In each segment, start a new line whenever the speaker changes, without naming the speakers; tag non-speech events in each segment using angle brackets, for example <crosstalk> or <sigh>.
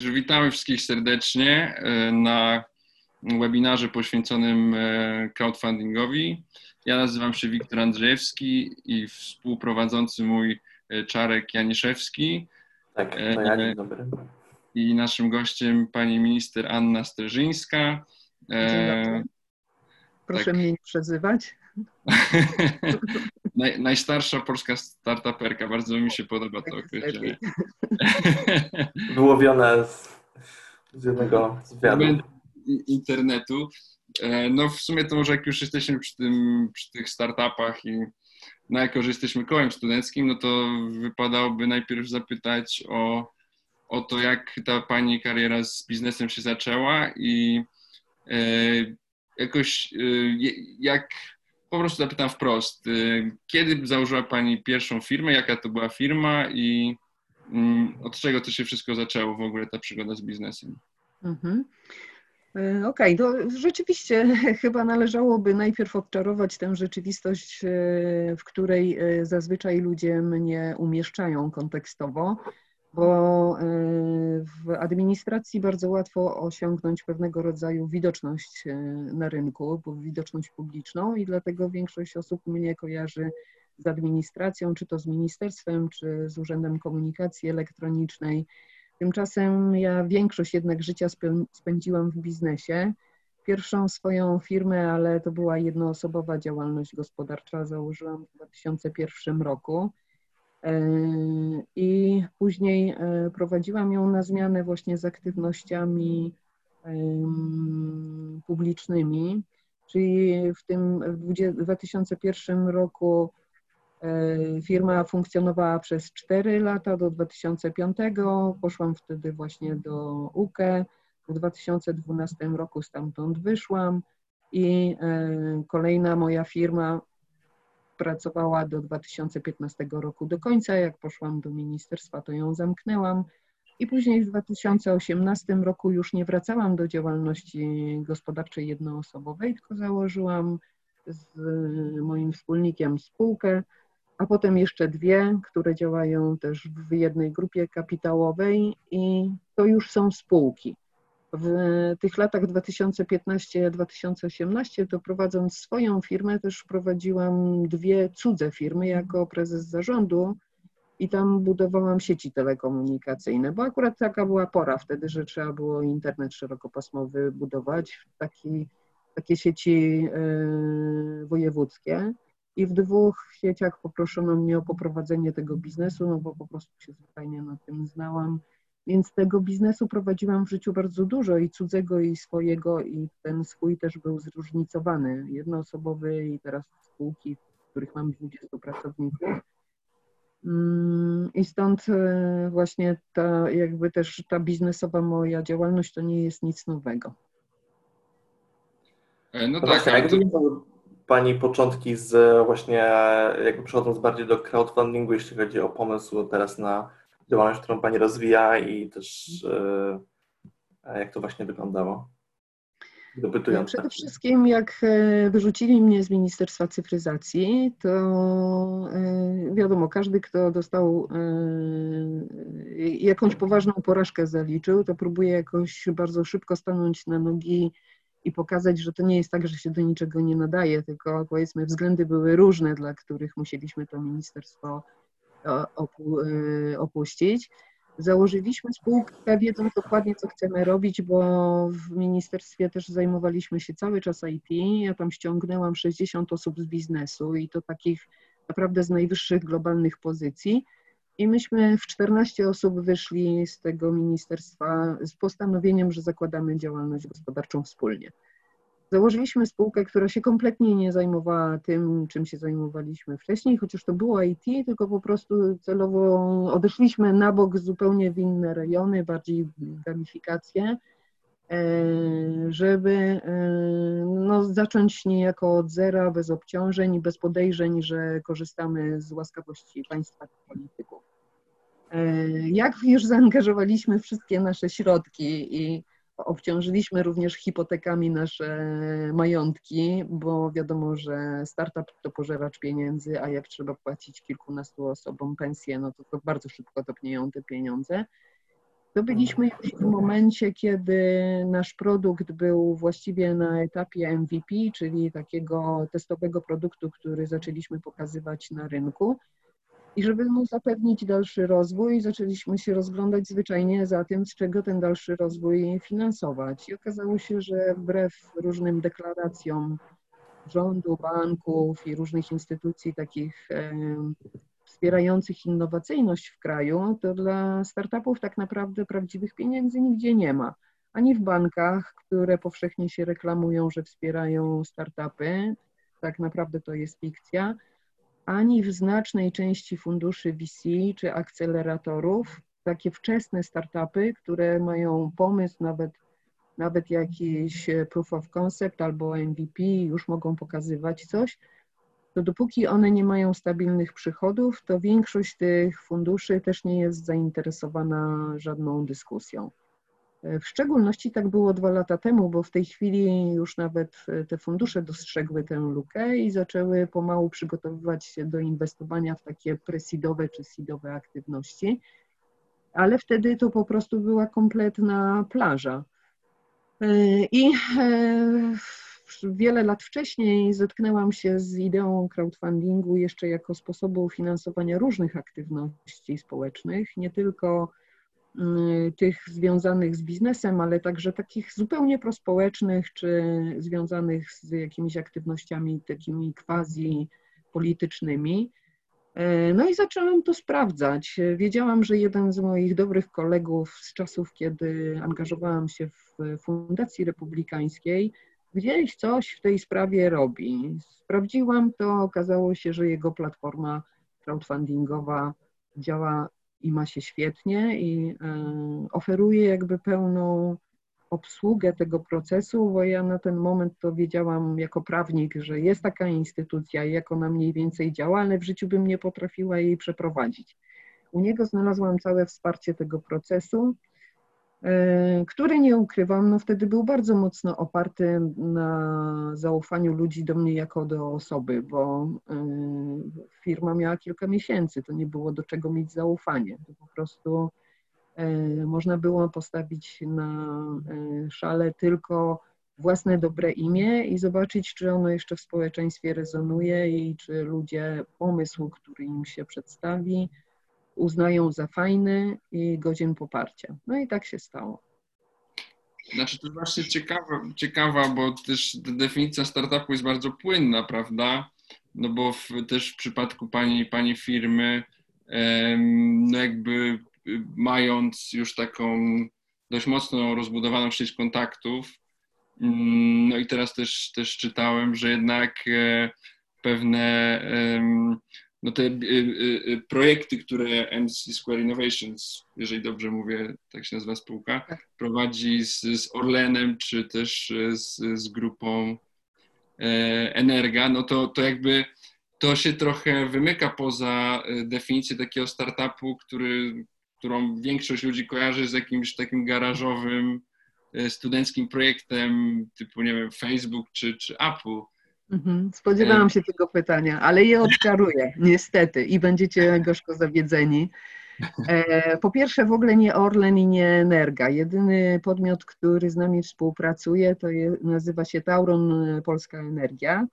Witamy wszystkich serdecznie e, na webinarze poświęconym e, crowdfundingowi. Ja nazywam się Wiktor Andrzejewski i współprowadzący mój e, Czarek Janiszewski.
Tak, to ja, dzień dobry.
I naszym gościem pani minister Anna Sterżyńska.
Dzień dobry. Proszę tak. mnie nie przezywać. <laughs>
Naj, najstarsza polska startuperka, bardzo mi się podoba to określenie. <laughs>
Wyłowione z, z jednego zwiadu.
Internetu. E, no w sumie to może jak już jesteśmy przy, tym, przy tych startupach i no jako, że jesteśmy kołem studenckim, no to wypadałoby najpierw zapytać o, o to, jak ta Pani kariera z biznesem się zaczęła i e, jakoś e, jak po prostu zapytam wprost. Y, kiedy założyła Pani pierwszą firmę? Jaka to była firma i mm, od czego to się wszystko zaczęło w ogóle ta przygoda z biznesem? Mhm.
Y, okej, okay, to rzeczywiście <laughs> chyba należałoby najpierw odczarować tę rzeczywistość, y, w której zazwyczaj ludzie mnie umieszczają kontekstowo bo e, w administracji bardzo łatwo osiągnąć pewnego rodzaju widoczność e, na rynku, widoczność publiczną i dlatego większość osób mnie kojarzy z administracją, czy to z ministerstwem, czy z Urzędem Komunikacji Elektronicznej. Tymczasem ja większość jednak życia spędziłam w biznesie. Pierwszą swoją firmę, ale to była jednoosobowa działalność gospodarcza, założyłam w 2001 roku. E, I później e, prowadziłam ją na zmianę właśnie z aktywnościami publicznymi, czyli w tym w 2001 roku e, firma funkcjonowała przez 4 lata do 2005. Poszłam wtedy właśnie do UKE. W 2012 roku stamtąd wyszłam i kolejna moja firma pracowała do 2015 roku do końca. Jak poszłam do ministerstwa, to ją zamknęłam. I później w 2018 roku już nie wracałam do działalności gospodarczej jednoosobowej, tylko założyłam z moim wspólnikiem spółkę, a potem jeszcze dwie, które działają też w jednej grupie kapitałowej i to już są spółki. W tych latach 2015-2018 to prowadząc swoją firmę też prowadziłam dwie cudze firmy jako prezes zarządu i tam budowałam sieci telekomunikacyjne, bo akurat taka była pora wtedy, że trzeba było internet szerokopasmowy budować, taki, takie sieci yy, wojewódzkie. I w dwóch sieciach poproszono mnie o poprowadzenie tego biznesu, no bo po prostu się zwyczajnie na tym znałam więc tego biznesu prowadziłam w życiu bardzo dużo i cudzego, i swojego, i ten swój też był zróżnicowany. Jednoosobowy i teraz spółki, w których mam 20 pracowników. Mm, I stąd e, właśnie ta, jakby też ta biznesowa moja działalność to nie jest nic nowego.
E, no, no tak, ale to... Pani początki z właśnie, jakby przechodząc bardziej do crowdfundingu, jeśli chodzi o pomysł teraz na działalność, którą Pani rozwija i też e, jak to właśnie wyglądało?
Dopytując. Przede wszystkim jak e, wyrzucili mnie z Ministerstwa Cyfryzacji, to e, wiadomo, każdy, kto dostał jakąś poważną porażkę zaliczył, to próbuje jakoś bardzo szybko stanąć na nogi i pokazać, że to nie jest tak, że się do niczego nie nadaje, tylko powiedzmy względy były różne, dla których musieliśmy to ministerstwo opuścić. Założyliśmy spółkę, wiedząc dokładnie, co chcemy robić, bo w ministerstwie też zajmowaliśmy się cały czas IT. Ja tam ściągnęłam 60 osób z biznesu i to takich naprawdę z najwyższych globalnych pozycji. I myśmy w 14 osób wyszli z tego ministerstwa z postanowieniem, że zakładamy działalność gospodarczą wspólnie. Założyliśmy spółkę, która się kompletnie nie zajmowała tym, czym się zajmowaliśmy wcześniej, chociaż to było IT, tylko po prostu celowo odeszliśmy na bok zupełnie w inne rejony, bardziej gamifikację, e, żeby e, no, zacząć niejako od zera, bez obciążeń, bez podejrzeń, że korzystamy z łaskawości państwa polityków. E, jak już zaangażowaliśmy wszystkie nasze środki i Obciążyliśmy również hipotekami nasze majątki, bo wiadomo, że startup to pożeracz pieniędzy, a jak trzeba płacić kilkunastu osobom pensję, no to, to bardzo szybko topnieją te pieniądze. To byliśmy już w momencie, kiedy nasz produkt był właściwie na etapie MVP, czyli takiego testowego produktu, który zaczęliśmy pokazywać na rynku. I żeby mu zapewnić dalszy rozwój, zaczęliśmy się rozglądać zwyczajnie za tym, z czego ten dalszy rozwój finansować. I okazało się, że wbrew różnym deklaracjom rządu, banków i różnych instytucji takich wspierających innowacyjność w kraju, to dla startupów tak naprawdę prawdziwych pieniędzy nigdzie nie ma. Ani w bankach, które powszechnie się reklamują, że wspierają startupy, tak naprawdę to jest fikcja, ani w znacznej części funduszy VC czy akceleratorów, takie wczesne startupy, które mają pomysł, nawet, nawet jakiś proof of concept albo MVP, już mogą pokazywać coś, to dopóki one nie mają stabilnych przychodów, to większość tych funduszy też nie jest zainteresowana żadną dyskusją. W szczególności tak było dwa lata temu, bo w tej chwili już nawet te fundusze dostrzegły tę lukę i zaczęły pomału przygotowywać się do inwestowania w takie presidowe czy seedowe aktywności, ale wtedy to po prostu była kompletna plaża. I e, wiele lat wcześniej zetknęłam się z ideą crowdfundingu jeszcze jako sposobu finansowania różnych aktywności społecznych, nie tylko tych związanych z biznesem, ale także takich zupełnie prospołecznych, czy związanych z jakimiś aktywnościami takimi quasi politycznymi. E, no i zaczęłam to sprawdzać. Wiedziałam, że jeden z moich dobrych kolegów z czasów, kiedy angażowałam się w Fundacji Republikańskiej, gdzieś coś w tej sprawie robi. Sprawdziłam to, okazało się, że jego platforma crowdfundingowa działa i ma się świetnie i e, oferuje jakby pełną obsługę tego procesu, bo ja na ten moment to wiedziałam jako prawnik, że jest taka instytucja i jak ona mniej więcej działa, ale w życiu bym nie potrafiła jej przeprowadzić. U niego znalazłam całe wsparcie tego procesu który nie ukrywam, no wtedy był bardzo mocno oparty na zaufaniu ludzi do mnie jako do osoby, bo e, firma miała kilka miesięcy, to nie było do czego mieć zaufanie. To po prostu e, można było postawić na szale tylko własne dobre imię i zobaczyć, czy ono jeszcze w społeczeństwie rezonuje i czy ludzie pomysł, który im się przedstawi, uznają za fajny i godzien poparcia. No i tak się stało.
Znaczy to właśnie ciekawa, ciekawa, bo też definicja startupu jest bardzo płynna, prawda? No bo w, też w przypadku pani, pani firmy, no jakby mając już taką dość mocno rozbudowaną sieć kontaktów, mm, no i teraz też, też czytałem, że jednak e, pewne no te y, y, y, projekty, które MC Square Innovations, jeżeli dobrze mówię, tak się nazywa spółka, tak. prowadzi z, z Orlenem, czy też z, z grupą e, Energa, no to, to jakby to się trochę wymyka poza definicję takiego startupu, który, którą większość ludzi kojarzy z jakimś takim garażowym, studenckim projektem typu, nie wiem, Facebook czy, czy Apple.
Mhm. Spodziewałam się tego pytania, ale je odczaruję, <laughs> niestety, i będziecie gorzko zawiedzeni. E, po pierwsze, w ogóle nie Orlen i nie Energa. Jedyny podmiot, który z nami współpracuje, to je, nazywa się Tauron Polska Energia.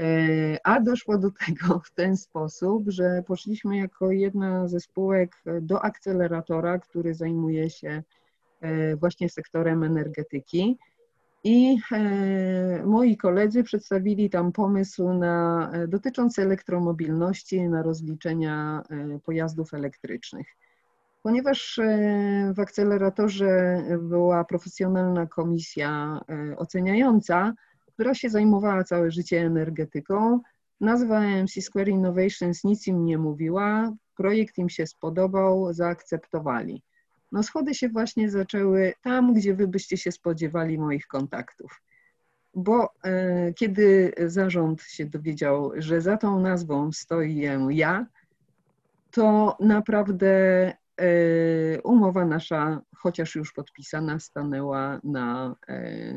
E, a doszło do <laughs> tego w ten sposób, że poszliśmy jako jedna ze spółek do akceleratora, który zajmuje się e, właśnie sektorem energetyki. I e, moi koledzy przedstawili tam pomysł na, e, dotyczący elektromobilności, na rozliczenia e, pojazdów elektrycznych. Ponieważ w akceleratorze była profesjonalna komisja oceniająca, która się zajmowała całe życie energetyką, nazwa MC Square Innovations nic im nie mówiła, projekt im się spodobał, zaakceptowali. No schody się właśnie zaczęły tam, gdzie wy byście się spodziewali moich kontaktów. Bo e, kiedy zarząd się dowiedział, że za tą nazwą stoję ja, to naprawdę e, umowa nasza, chociaż już podpisana, stanęła na e,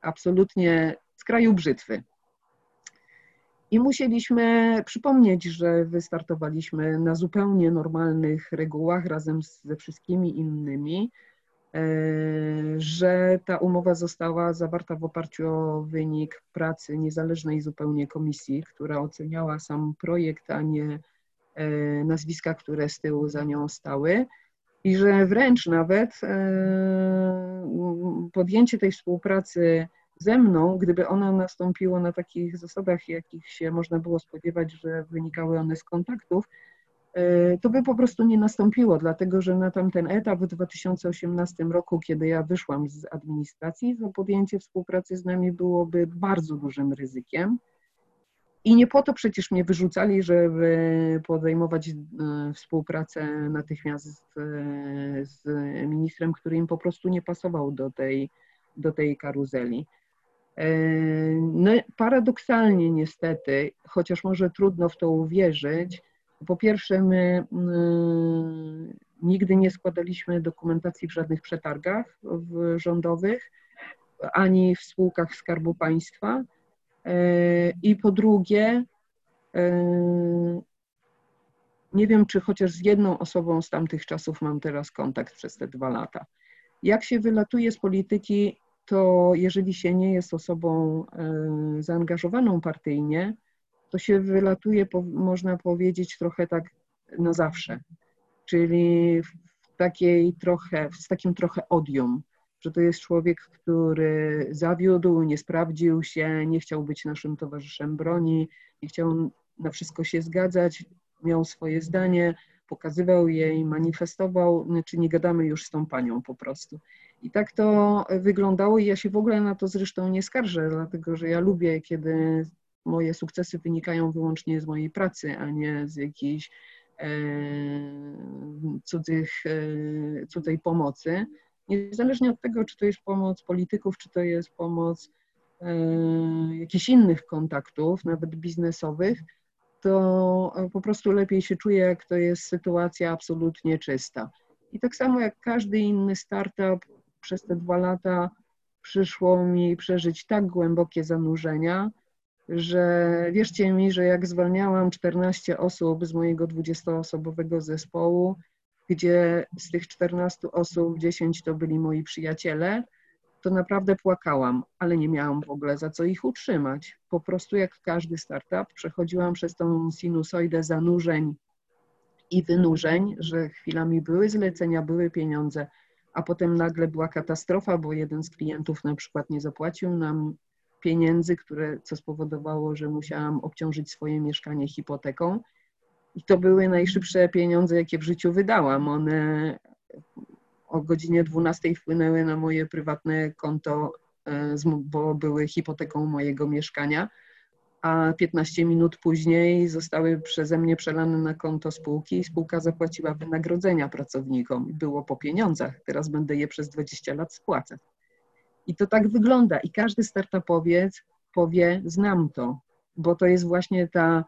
absolutnie skraju brzytwy. I musieliśmy przypomnieć, że wystartowaliśmy na zupełnie normalnych regułach razem ze wszystkimi innymi, e, że ta umowa została zawarta w oparciu o wynik pracy niezależnej zupełnie komisji, która oceniała sam projekt, a nie e, nazwiska, które z tyłu za nią stały. I że wręcz nawet e, podjęcie tej współpracy ze mną, gdyby ona nastąpiła na takich zasadach, jakich się można było spodziewać, że wynikały one z kontaktów, e, to by po prostu nie nastąpiło, dlatego że na tamten etap w 2018 roku, kiedy ja wyszłam z administracji, to podjęcie współpracy z nami byłoby bardzo dużym ryzykiem. I nie po to przecież mnie wyrzucali, żeby podejmować e, współpracę natychmiast z, z ministrem, który im po prostu nie pasował do tej, do tej karuzeli. E, no, paradoksalnie niestety, chociaż może trudno w to uwierzyć, po pierwsze my mm, nigdy nie składaliśmy dokumentacji w żadnych przetargach w rządowych, ani w spółkach Skarbu Państwa. E, I po drugie, e, nie wiem, czy chociaż z jedną osobą z tamtych czasów mam teraz kontakt przez te dwa lata. Jak się wylatuje z polityki, to jeżeli się nie jest osobą e, zaangażowaną partyjnie, to się wylatuje, można powiedzieć, trochę tak na zawsze. Czyli w takiej trochę, z takim trochę odium, że to jest człowiek, który zawiódł, nie sprawdził się, nie chciał być naszym towarzyszem broni, nie chciał na wszystko się zgadzać, miał swoje zdanie, pokazywał jej, manifestował, czy znaczy nie gadamy już z tą panią po prostu. I tak to wyglądało i ja się w ogóle na to zresztą nie skarżę, dlatego że ja lubię, kiedy moje sukcesy wynikają wyłącznie z mojej pracy, a nie z jakiejś e, cudzych, e, cudzej pomocy. Niezależnie od tego, czy to jest pomoc polityków, czy to jest pomoc e, jakichś innych kontaktów, nawet biznesowych, to po prostu lepiej się czuję, jak to jest sytuacja absolutnie czysta. I tak samo jak każdy inny startup, przez te dwa lata przyszło mi przeżyć tak głębokie zanurzenia, że wierzcie mi, że jak zwalniałam 14 osób z mojego 20-osobowego zespołu, gdzie z tych 14 osób 10 to byli moi przyjaciele, to naprawdę płakałam, ale nie miałam w ogóle za co ich utrzymać. Po prostu jak każdy startup przechodziłam przez tą sinusoidę zanurzeń i wynurzeń, że chwilami były zlecenia, były pieniądze, a potem nagle była katastrofa, bo jeden z klientów na przykład nie zapłacił nam pieniędzy, które, co spowodowało, że musiałam obciążyć swoje mieszkanie hipoteką. I to były najszybsze pieniądze, jakie w życiu wydałam. One o godzinie 12 wpłynęły na moje prywatne konto, e, bo były hipoteką mojego mieszkania, a 15 minut później zostały przeze mnie przelane na konto spółki i spółka zapłaciła wynagrodzenia pracownikom. Było po pieniądzach, teraz będę je przez 20 lat spłacać. I to tak wygląda. I każdy startupowiec powie, znam to, bo to jest właśnie ta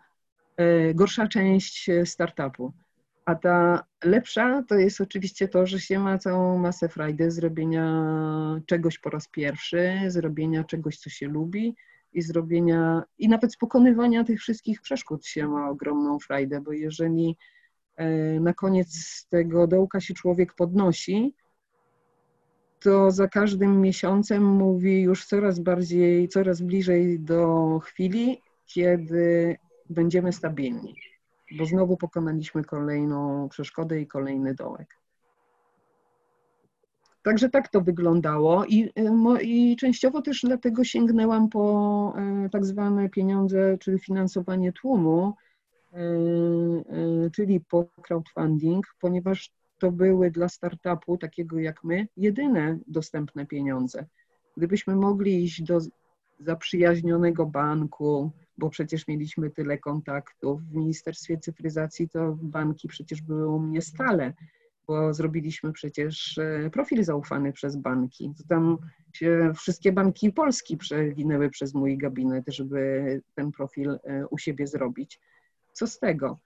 e, gorsza część e, startupu. A ta lepsza to jest oczywiście to, że się ma całą masę frajdy zrobienia czegoś po raz pierwszy, zrobienia czegoś, co się lubi i zrobienia, i nawet pokonywania tych wszystkich przeszkód się ma ogromną frajdę, bo jeżeli e, na koniec tego dołka się człowiek podnosi, to za każdym miesiącem mówi już coraz bardziej, coraz bliżej do chwili, kiedy będziemy stabilni bo znowu pokonaliśmy kolejną przeszkodę i kolejny dołek. Także tak to wyglądało i, y, i częściowo też dlatego sięgnęłam po y, tak zwane pieniądze, czyli finansowanie tłumu, y, czyli po crowdfunding, ponieważ to były dla startupu takiego jak my jedyne dostępne pieniądze. Gdybyśmy mogli iść do zaprzyjaźnionego banku, bo przecież mieliśmy tyle kontaktów. W Ministerstwie Cyfryzacji to banki przecież były u mnie stale, bo zrobiliśmy przecież e, profil zaufany przez banki. To tam się wszystkie banki Polski przewinęły przez mój gabinet, żeby ten profil e, u siebie zrobić. Co z tego?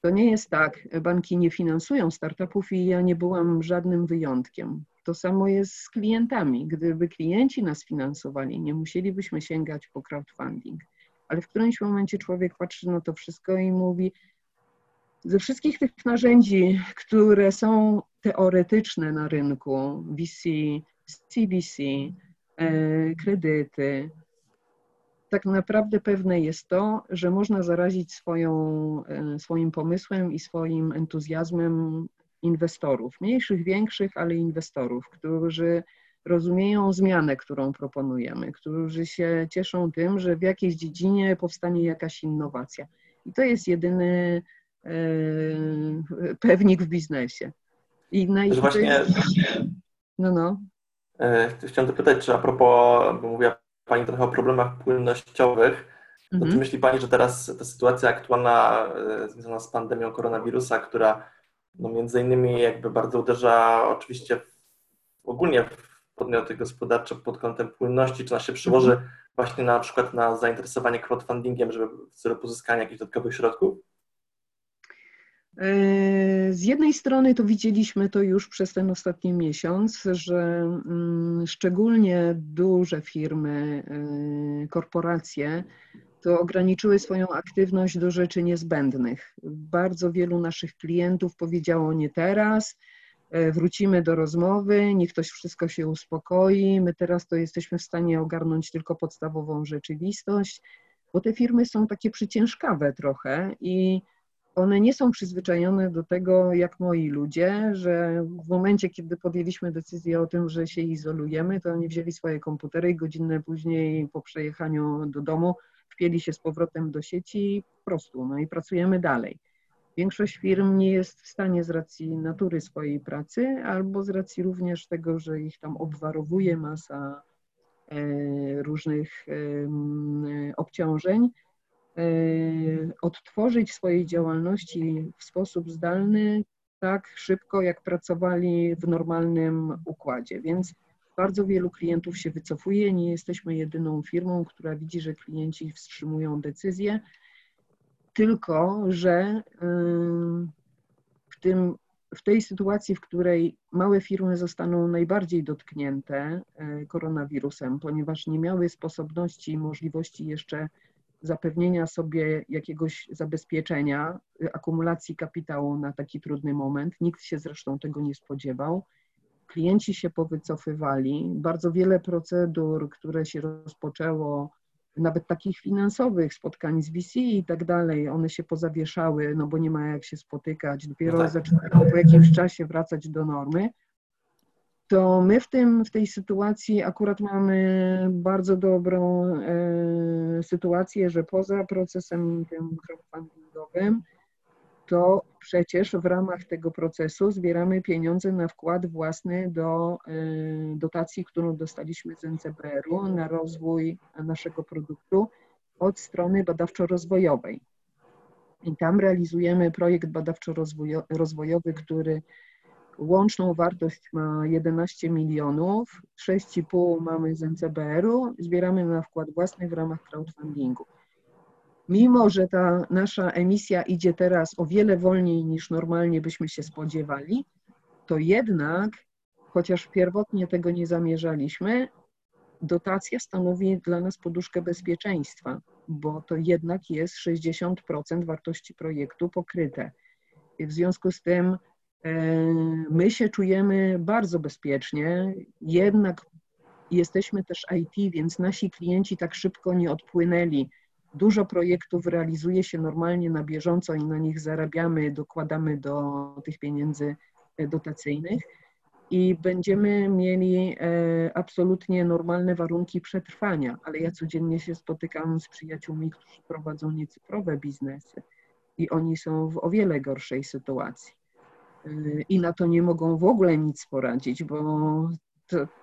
To nie jest tak, banki nie finansują startupów i ja nie byłam żadnym wyjątkiem. To samo jest z klientami. Gdyby klienci nas finansowali, nie musielibyśmy sięgać po crowdfunding. Ale w którymś momencie człowiek patrzy na to wszystko i mówi, ze wszystkich tych narzędzi, które są teoretyczne na rynku, VC, CVC, e, kredyty, tak naprawdę pewne jest to, że można zarazić swoją, e, swoim pomysłem i swoim entuzjazmem inwestorów, mniejszych, większych, ale inwestorów, którzy rozumieją zmianę, którą proponujemy, którzy się cieszą tym, że w jakiejś dziedzinie powstanie jakaś innowacja. I to jest jedyny e, pewnik w biznesie.
I naj... właśnie...
No, no.
E, chciałem zapytać, czy a propos, bo mówiła Pani trochę o problemach płynnościowych, to czy mhm. myśli Pani, że teraz ta sytuacja aktualna e, związana z pandemią koronawirusa, która no między innymi jakby bardzo uderza oczywiście w, ogólnie w podmioty gospodarcze pod kątem płynności, czy ona się przełoży mhm. właśnie na przykład na zainteresowanie crowdfundingiem, żeby w celu pozyskania jakichś dodatkowych środków?
E, z jednej strony to widzieliśmy to już przez ten ostatni miesiąc, że mm, szczególnie duże firmy, e, korporacje to ograniczyły swoją aktywność do rzeczy niezbędnych. Bardzo wielu naszych klientów powiedziało nie teraz, wrócimy do rozmowy, niech ktoś wszystko się uspokoi, my teraz to jesteśmy w stanie ogarnąć tylko podstawową rzeczywistość, bo te firmy są takie przyciężkawe trochę i one nie są przyzwyczajone do tego, jak moi ludzie, że w momencie, kiedy podjęliśmy decyzję o tym, że się izolujemy, to oni wzięli swoje komputery i godzinę później po przejechaniu do domu wpięli się z powrotem do sieci po prostu, no i pracujemy dalej. Większość firm nie jest w stanie z racji natury swojej pracy albo z racji również tego, że ich tam obwarowuje masa e, różnych obciążeń, E, odtworzyć swojej działalności w sposób zdalny tak szybko, jak pracowali w normalnym układzie. Więc bardzo wielu klientów się wycofuje. Nie jesteśmy jedyną firmą, która widzi, że klienci wstrzymują decyzje, tylko że e, w, tym, w tej sytuacji, w której małe firmy zostaną najbardziej dotknięte e, koronawirusem, ponieważ nie miały sposobności i możliwości jeszcze zapewnienia sobie jakiegoś zabezpieczenia, y, akumulacji kapitału na taki trudny moment. Nikt się zresztą tego nie spodziewał. Klienci się powycofywali. Bardzo wiele procedur, które się rozpoczęło, nawet takich finansowych, spotkań z VC i tak dalej, one się pozawieszały, no bo nie ma jak się spotykać. Dopiero no tak. zaczynają po jakimś czasie wracać do normy to my w, tym, w tej sytuacji akurat mamy bardzo dobrą e, sytuację, że poza procesem tym crowdfundingowym, to przecież w ramach tego procesu zbieramy pieniądze na wkład własny do e, dotacji, którą dostaliśmy z NCBR-u na rozwój naszego produktu od strony badawczo-rozwojowej. I tam realizujemy projekt badawczo-rozwojowy, który Łączną wartość ma 11 milionów, 6,5 mamy z NCBR-u, zbieramy na wkład własny w ramach crowdfundingu. Mimo, że ta nasza emisja idzie teraz o wiele wolniej niż normalnie byśmy się spodziewali, to jednak, chociaż pierwotnie tego nie zamierzaliśmy, dotacja stanowi dla nas poduszkę bezpieczeństwa, bo to jednak jest 60% wartości projektu pokryte. W związku z tym My się czujemy bardzo bezpiecznie, jednak jesteśmy też IT, więc nasi klienci tak szybko nie odpłynęli. Dużo projektów realizuje się normalnie na bieżąco i na nich zarabiamy, dokładamy do tych pieniędzy dotacyjnych i będziemy mieli e, absolutnie normalne warunki przetrwania, ale ja codziennie się spotykam z przyjaciółmi, którzy prowadzą niecyfrowe biznesy i oni są w o wiele gorszej sytuacji i na to nie mogą w ogóle nic poradzić, bo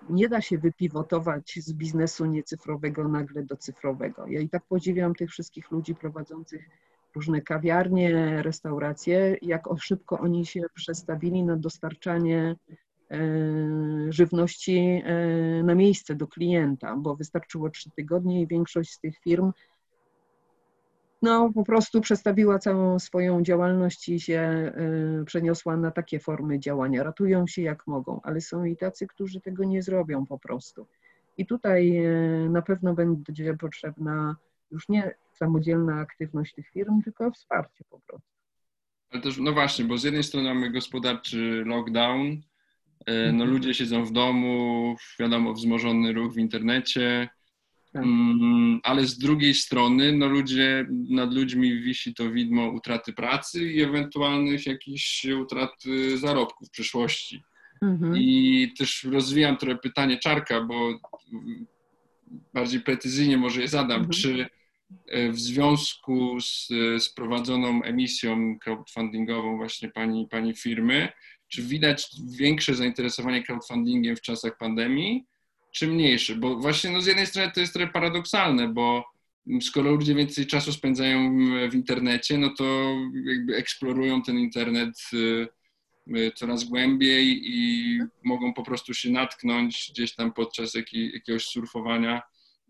nie da się wypivotować z biznesu niecyfrowego nagle do cyfrowego. Ja i tak podziwiam tych wszystkich ludzi prowadzących różne kawiarnie, restauracje, jak szybko oni się przestawili na dostarczanie e, żywności e, na miejsce do klienta, bo wystarczyło trzy tygodnie i większość z tych firm no, po prostu przestawiła całą swoją działalność i się y, przeniosła na takie formy działania. Ratują się jak mogą, ale są i tacy, którzy tego nie zrobią po prostu. I tutaj y, na pewno będzie potrzebna Już nie samodzielna aktywność tych firm, tylko wsparcie po prostu.
Ale też, no właśnie, bo z jednej strony mamy gospodarczy lockdown, e, no
Mhm.
ludzie siedzą w domu, wiadomo, wzmożony ruch w internecie, ale z drugiej strony, no ludzie, nad ludźmi wisi to widmo utraty pracy i ewentualnych jakichś utraty zarobków w przyszłości.
Mhm.
I też rozwijam trochę pytanie Czarka, bo bardziej precyzyjnie może je zadam.
Mhm.
Czy e, w związku z, z prowadzoną emisją crowdfundingową właśnie pani, pani firmy, czy widać większe zainteresowanie crowdfundingiem w czasach pandemii, czy mniejsze? Bo właśnie no z jednej strony to jest trochę paradoksalne, bo skoro ludzie więcej czasu spędzają w internecie, no to jakby eksplorują ten internet y, y, coraz głębiej i mogą po prostu się natknąć gdzieś tam podczas jakiegoś surfowania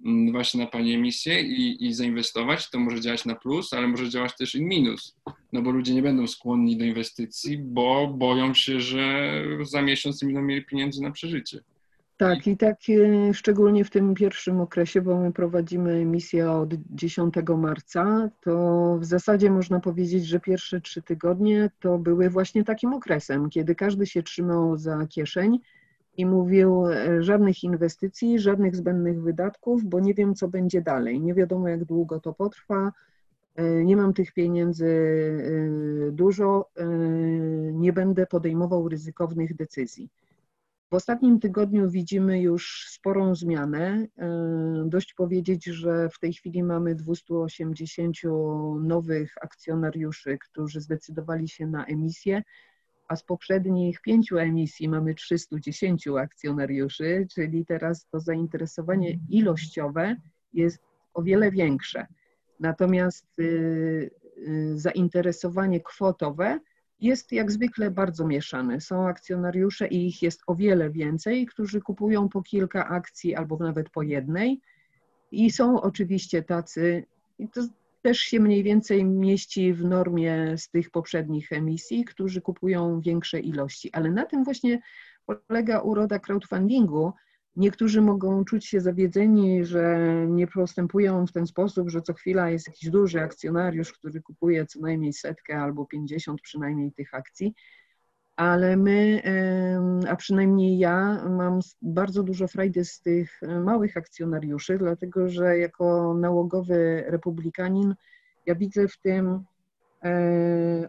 mm, właśnie na Pani emisję i, i zainwestować. To może działać na plus, ale może działać też i minus. No bo ludzie nie będą skłonni do inwestycji, bo boją się, że za miesiąc nie będą mieli pieniędzy na przeżycie.
Tak, i tak e, szczególnie w tym pierwszym okresie, bo my prowadzimy emisję od 10 marca, to w zasadzie można powiedzieć, że pierwsze trzy tygodnie to były właśnie takim okresem, kiedy każdy się trzymał za kieszeń i mówił e, żadnych inwestycji, żadnych zbędnych wydatków, bo nie wiem, co będzie dalej. Nie wiadomo, jak długo to potrwa. e, Nie mam tych pieniędzy dużo, nie będę podejmował ryzykownych decyzji. W ostatnim tygodniu widzimy już sporą zmianę. E, Dość powiedzieć, że w tej chwili mamy 280 nowych akcjonariuszy, którzy zdecydowali się na emisję, a z poprzednich pięciu emisji mamy 310 akcjonariuszy, czyli teraz to zainteresowanie ilościowe jest o wiele większe. Natomiast y, y, zainteresowanie kwotowe jest jak zwykle bardzo mieszane. Są akcjonariusze i ich jest o wiele więcej, którzy kupują po kilka akcji albo nawet po jednej. I są oczywiście tacy, i to też się mniej więcej mieści w normie z tych poprzednich emisji, którzy kupują większe ilości. Ale na tym właśnie polega uroda crowdfundingu. Niektórzy mogą czuć się zawiedzeni, że nie postępują w ten sposób, że co chwila jest jakiś duży akcjonariusz, który kupuje co najmniej setkę albo 50 przynajmniej tych akcji. Ale my, a przynajmniej ja, mam bardzo dużo frajdy z tych e, małych akcjonariuszy, dlatego że jako nałogowy republikanin ja widzę w tym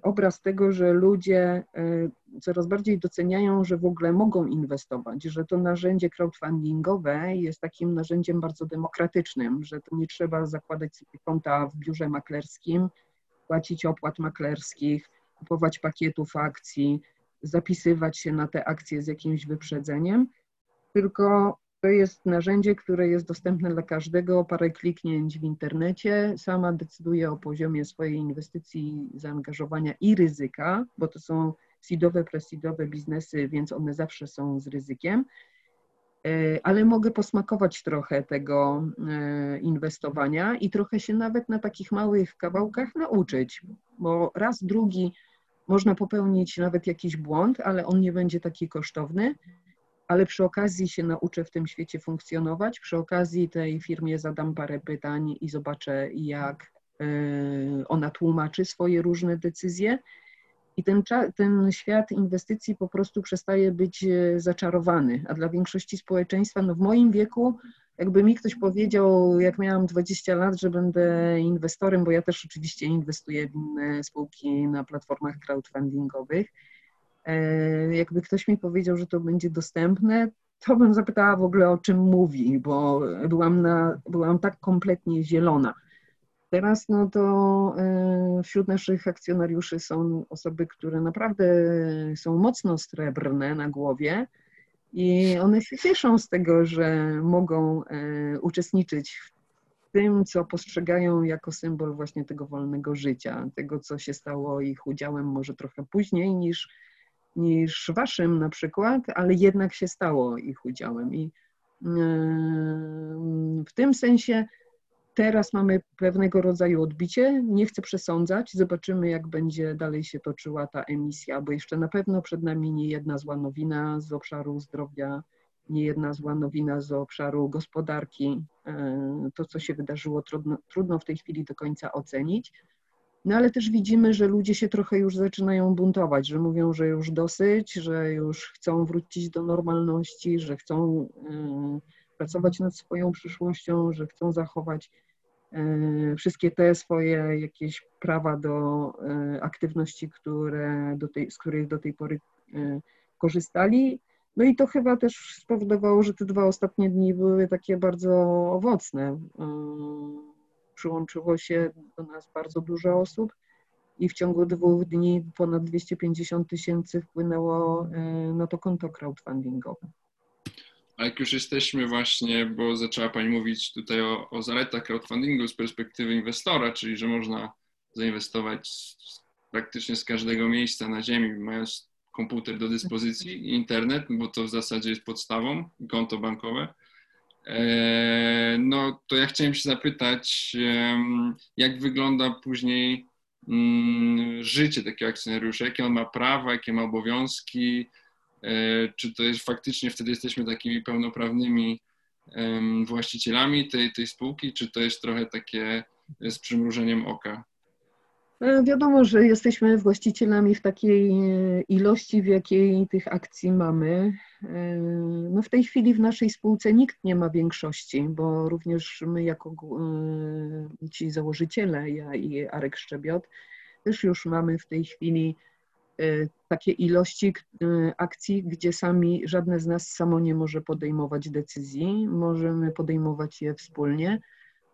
obraz tego, że ludzie e, coraz bardziej doceniają, że w ogóle mogą inwestować, że to narzędzie crowdfundingowe jest takim narzędziem bardzo demokratycznym, że to nie trzeba zakładać sobie konta w biurze maklerskim, płacić opłat maklerskich, kupować pakietów akcji, zapisywać się na te akcje z jakimś wyprzedzeniem, tylko to jest narzędzie, które jest dostępne dla każdego, parę kliknięć w internecie, sama decyduje o poziomie swojej inwestycji, zaangażowania i ryzyka, bo to są seedowe, presidowe biznesy, więc one zawsze są z ryzykiem. E, Ale mogę posmakować trochę tego e, inwestowania i trochę się nawet na takich małych kawałkach nauczyć, bo raz, drugi można popełnić nawet jakiś błąd, ale on nie będzie taki kosztowny, ale przy okazji się nauczę w tym świecie funkcjonować. Przy okazji tej firmie zadam parę pytań i zobaczę, jak e, ona tłumaczy swoje różne decyzje. I ten, ten świat inwestycji po prostu przestaje być e, zaczarowany. A dla większości społeczeństwa, no w moim wieku, jakby mi ktoś powiedział, jak miałam 20 lat, że będę inwestorem, bo ja też oczywiście inwestuję w inne spółki na platformach crowdfundingowych. E, Jakby ktoś mi powiedział, że to będzie dostępne, to bym zapytała w ogóle o czym mówi, bo byłam, na, byłam tak kompletnie zielona. Teraz no to e, wśród naszych akcjonariuszy są osoby, które naprawdę są mocno srebrne na głowie i one się cieszą z tego, że mogą e, uczestniczyć w tym, co postrzegają jako symbol właśnie tego wolnego życia, tego, co się stało ich udziałem może trochę później niż, niż waszym na przykład, ale jednak się stało ich udziałem. I e, w tym sensie Teraz mamy pewnego rodzaju odbicie. Nie chcę przesądzać. Zobaczymy, jak będzie dalej się toczyła ta emisja, bo jeszcze na pewno przed nami nie jedna zła nowina z obszaru zdrowia niejedna zła nowina z obszaru gospodarki. To, co się wydarzyło, trudno, trudno w tej chwili do końca ocenić. No ale też widzimy, że ludzie się trochę już zaczynają buntować, że mówią, że już dosyć, że już chcą wrócić do normalności, że chcą pracować nad swoją przyszłością, że chcą zachować e, wszystkie te swoje jakieś prawa do e, aktywności, które do tej, z których do tej pory korzystali. No i to chyba też spowodowało, że te dwa ostatnie dni były takie bardzo owocne. Przyłączyło się do nas bardzo dużo osób i w ciągu dwóch dni ponad 250 tysięcy wpłynęło na to konto crowdfundingowe.
A jak już jesteśmy właśnie, bo zaczęła Pani mówić tutaj o, o zaletach crowdfundingu z perspektywy inwestora, czyli że można zainwestować z, praktycznie z każdego miejsca na ziemi, mając komputer do dyspozycji i internet, bo to w zasadzie jest podstawą, konto bankowe. E, no to ja chciałem się zapytać, jak wygląda później mm, życie takiego akcjonariusza, jakie on ma prawa, jakie ma obowiązki, E, czy to jest faktycznie wtedy jesteśmy takimi pełnoprawnymi właścicielami tej, tej spółki, czy to jest trochę takie z przymrużeniem oka?
E, wiadomo, że jesteśmy właścicielami w takiej e, ilości, w jakiej tych akcji mamy. No w tej chwili w naszej spółce nikt nie ma większości, bo również my jako ci założyciele, ja i Arek Szczebiot, też już mamy w tej chwili takie ilości akcji, gdzie sami, żadne z nas samo nie może podejmować decyzji, możemy podejmować je wspólnie.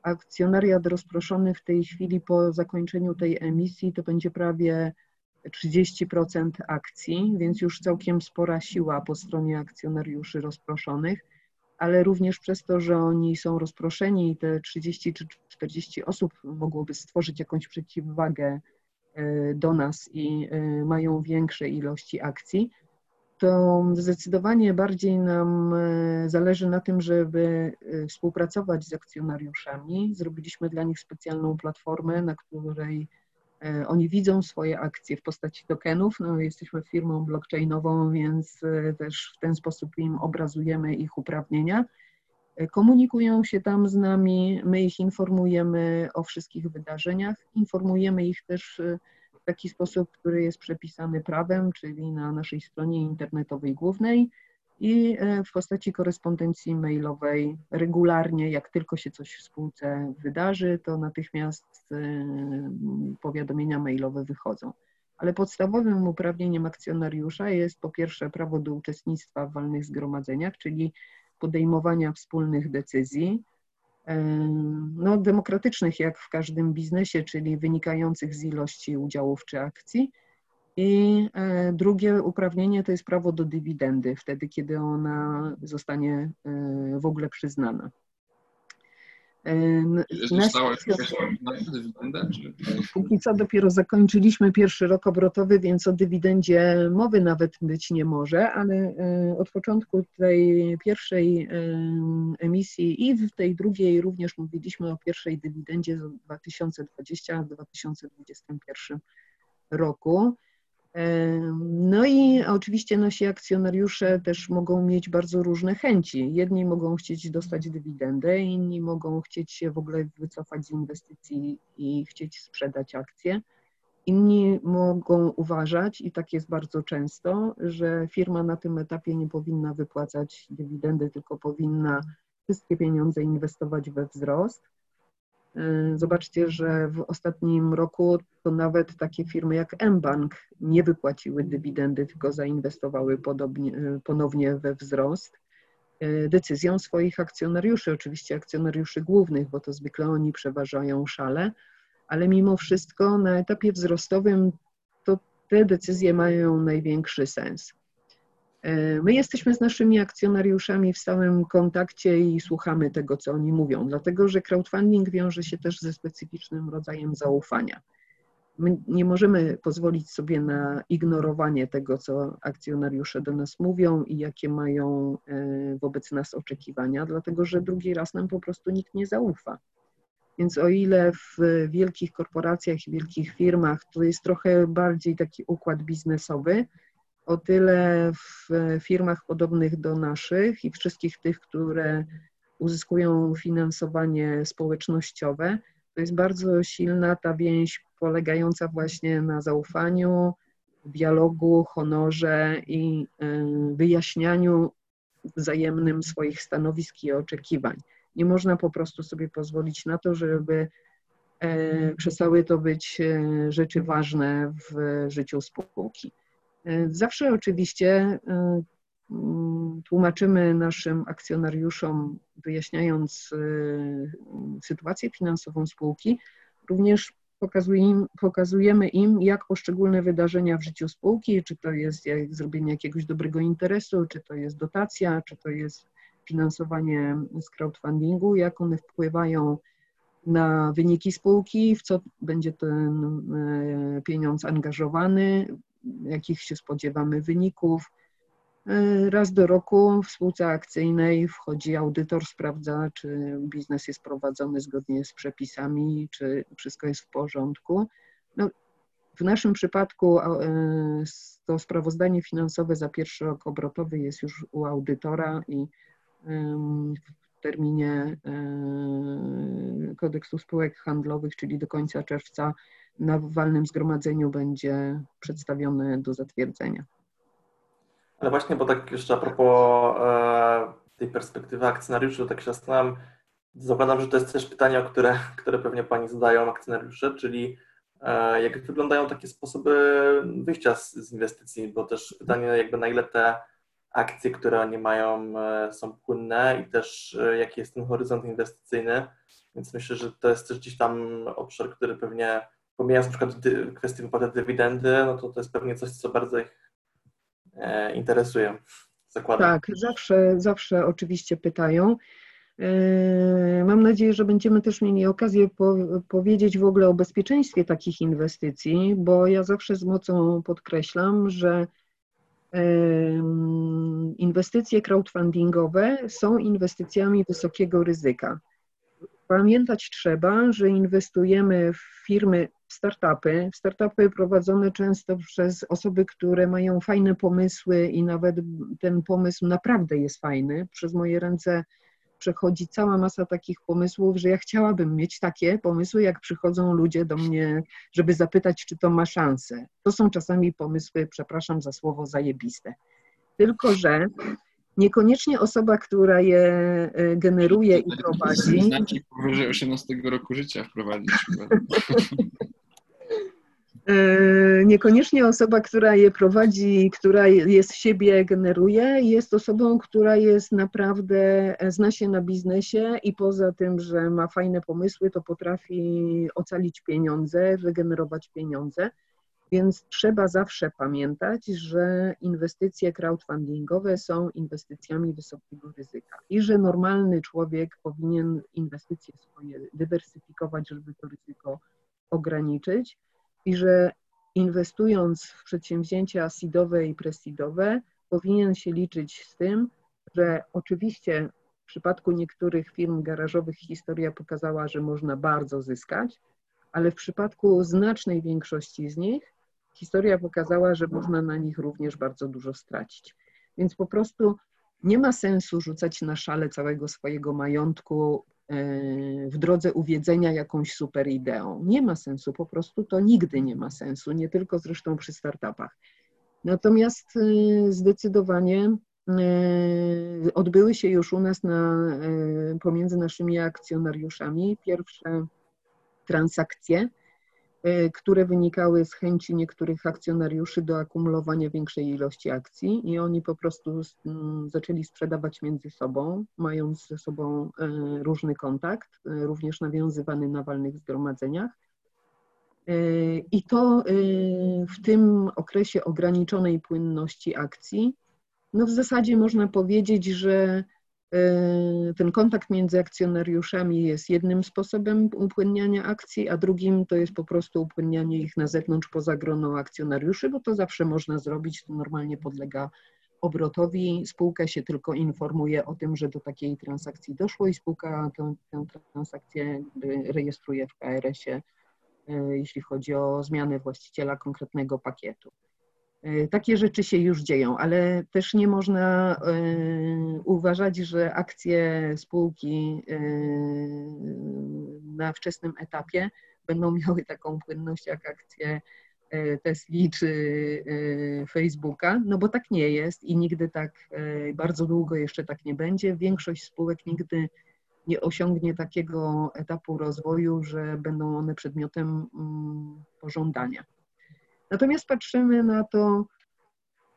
Akcjonariat rozproszony w tej chwili po zakończeniu tej emisji to będzie prawie 30% akcji, więc już całkiem spora siła po stronie akcjonariuszy rozproszonych, ale również przez to, że oni są rozproszeni i te 30 czy 40 osób mogłoby stworzyć jakąś przeciwwagę E, do nas i e, mają większe ilości akcji, to zdecydowanie bardziej nam e, zależy na tym, żeby współpracować z akcjonariuszami. Zrobiliśmy dla nich specjalną platformę, na której oni widzą swoje akcje w postaci tokenów. No, jesteśmy firmą blockchainową, więc też w ten sposób im obrazujemy ich uprawnienia komunikują się tam z nami, my ich informujemy o wszystkich wydarzeniach, informujemy ich też w taki sposób, który jest przepisany prawem, czyli na naszej stronie internetowej głównej i y, w postaci korespondencji mailowej regularnie, jak tylko się coś w spółce wydarzy, to natychmiast y, powiadomienia mailowe wychodzą. Ale podstawowym uprawnieniem akcjonariusza jest po pierwsze prawo do uczestnictwa w walnych zgromadzeniach, czyli podejmowania wspólnych decyzji, no, demokratycznych jak w każdym biznesie, czyli wynikających z ilości udziałów czy akcji. I e, drugie uprawnienie to jest prawo do dywidendy, wtedy kiedy ona zostanie e, w ogóle przyznana.
Została
Póki co dopiero zakończyliśmy pierwszy rok obrotowy, więc o dywidendzie mowy nawet być nie może, ale e, od początku tej pierwszej emisji i w tej drugiej również mówiliśmy o pierwszej dywidendzie za 2020-2021 roku. No i oczywiście nasi akcjonariusze też mogą mieć bardzo różne chęci. Jedni mogą chcieć dostać dywidendę, inni mogą chcieć się w ogóle wycofać z inwestycji i chcieć sprzedać akcje. Inni mogą uważać, i tak jest bardzo często, że firma na tym etapie nie powinna wypłacać dywidendy, tylko powinna wszystkie pieniądze inwestować we wzrost. Y, zobaczcie, że w ostatnim roku to nawet takie firmy jak mBank nie wypłaciły dywidendy, tylko zainwestowały podobnie, y, ponownie we wzrost y, decyzją swoich akcjonariuszy, oczywiście akcjonariuszy głównych, bo to zwykle oni przeważają szale, ale mimo wszystko na etapie wzrostowym to te decyzje mają największy sens. My jesteśmy z naszymi akcjonariuszami w stałym kontakcie i słuchamy tego, co oni mówią, dlatego że crowdfunding wiąże się też ze specyficznym rodzajem zaufania. My nie możemy pozwolić sobie na ignorowanie tego, co akcjonariusze do nas mówią i jakie mają e, wobec nas oczekiwania, dlatego że drugi raz nam po prostu nikt nie zaufa. Więc o ile w wielkich korporacjach i wielkich firmach to jest trochę bardziej taki układ biznesowy, o tyle w firmach podobnych do naszych i wszystkich tych, które uzyskują finansowanie społecznościowe, to jest bardzo silna ta więź polegająca właśnie na zaufaniu, dialogu, honorze i y, wyjaśnianiu wzajemnym swoich stanowisk i oczekiwań. Nie można po prostu sobie pozwolić na to, żeby e, przestały to być e, rzeczy ważne w życiu spółki. Zawsze oczywiście mm, tłumaczymy naszym akcjonariuszom, wyjaśniając sytuację finansową spółki, również pokazujemy im, jak poszczególne wydarzenia w życiu spółki, czy to jest zrobienie jakiegoś dobrego interesu, czy to jest dotacja, czy to jest finansowanie z crowdfundingu, jak one wpływają na wyniki spółki, w co będzie ten e, pieniądz angażowany, jakich się spodziewamy wyników. E, raz do roku w spółce akcyjnej wchodzi audytor, sprawdza, czy biznes jest prowadzony zgodnie z przepisami, czy wszystko jest w porządku. No, w naszym przypadku e, to sprawozdanie finansowe za pierwszy rok obrotowy jest już u audytora i w terminie kodeksu spółek handlowych, czyli do końca czerwca, na walnym zgromadzeniu będzie przedstawione do zatwierdzenia.
Ale właśnie, bo tak jeszcze a propos e, tej perspektywy akcjonariuszy, tak się zastanawiam, zakładam, że to jest też pytanie, które, <laughs> które pewnie Pani zadają akcjonariusze, czyli e, jak wyglądają takie sposoby wyjścia z, z inwestycji, bo też pytanie jakby na ile te akcje, które oni mają, e, są płynne i też e, jaki jest ten horyzont inwestycyjny. Więc myślę, że to jest też gdzieś tam obszar, który pewnie, pomijając na przykład kwestię wypłaty dywidendy, no to to jest pewnie coś, co bardzo ich e, interesuje.
Zakładam. Tak, zawsze, zawsze oczywiście pytają. Mam nadzieję, że będziemy też mieli okazję po, powiedzieć w ogóle o bezpieczeństwie takich inwestycji, bo ja zawsze z mocą podkreślam, że inwestycje crowdfundingowe są inwestycjami wysokiego ryzyka. Pamiętać trzeba, że inwestujemy w firmy, startupy, startupy prowadzone często przez osoby, które mają fajne pomysły i nawet ten pomysł naprawdę jest fajny. Przez moje ręce przechodzi cała masa takich pomysłów, że ja chciałabym mieć takie pomysły, jak przychodzą ludzie do mnie, żeby zapytać, czy to ma szansę. To są czasami pomysły, przepraszam za słowo, zajebiste. Tylko, że niekoniecznie osoba, która je e, generuje i prowadzi.
Znaczy powyżej 18 roku życia wprowadzić. <laughs>
E, niekoniecznie osoba, która je prowadzi, która jest siebie generuje, jest osobą, która jest naprawdę, e, zna się na biznesie i poza tym, że ma fajne pomysły, to potrafi ocalić pieniądze, wygenerować pieniądze. Więc trzeba zawsze pamiętać, że inwestycje crowdfundingowe są inwestycjami wysokiego ryzyka i że normalny człowiek powinien inwestycje swoje dywersyfikować, żeby to ryzyko ograniczyć i że inwestując w przedsięwzięcia seedowe i presidowe, powinien się liczyć z tym, że oczywiście w przypadku niektórych firm garażowych historia pokazała, że można bardzo zyskać, ale w przypadku znacznej większości z nich historia pokazała, że można na nich również bardzo dużo stracić. Więc po prostu nie ma sensu rzucać na szale całego swojego majątku E, w drodze uwiedzenia jakąś super ideą. Nie ma sensu, po prostu to nigdy nie ma sensu, nie tylko zresztą przy startupach. Natomiast e, zdecydowanie e, odbyły się już u nas na, pomiędzy naszymi akcjonariuszami pierwsze transakcje które wynikały z chęci niektórych akcjonariuszy do akumulowania większej ilości akcji i oni po prostu mm, zaczęli sprzedawać między sobą, mając ze sobą e, różny kontakt, e, również nawiązywany na walnych zgromadzeniach. I to w tym okresie ograniczonej płynności akcji, no w zasadzie można powiedzieć, że E, ten kontakt między akcjonariuszami jest jednym sposobem upłynniania akcji, a drugim to jest po prostu upłynnianie ich na zewnątrz poza grono akcjonariuszy, bo to zawsze można zrobić, to normalnie podlega obrotowi. Spółka się tylko informuje o tym, że do takiej transakcji doszło i spółka tę, tę transakcję rejestruje w KRS-ie, e, jeśli chodzi o zmianę właściciela konkretnego pakietu. Takie rzeczy się już dzieją, ale też nie można uważać, że akcje spółki na wczesnym etapie będą <laughs> miały taką płynność jak akcje Tesli czy Facebooka, no bo tak nie jest i nigdy tak bardzo długo jeszcze tak nie będzie. Większość spółek nigdy nie osiągnie takiego etapu rozwoju, że będą one przedmiotem mm, pożądania. Natomiast patrzymy na to,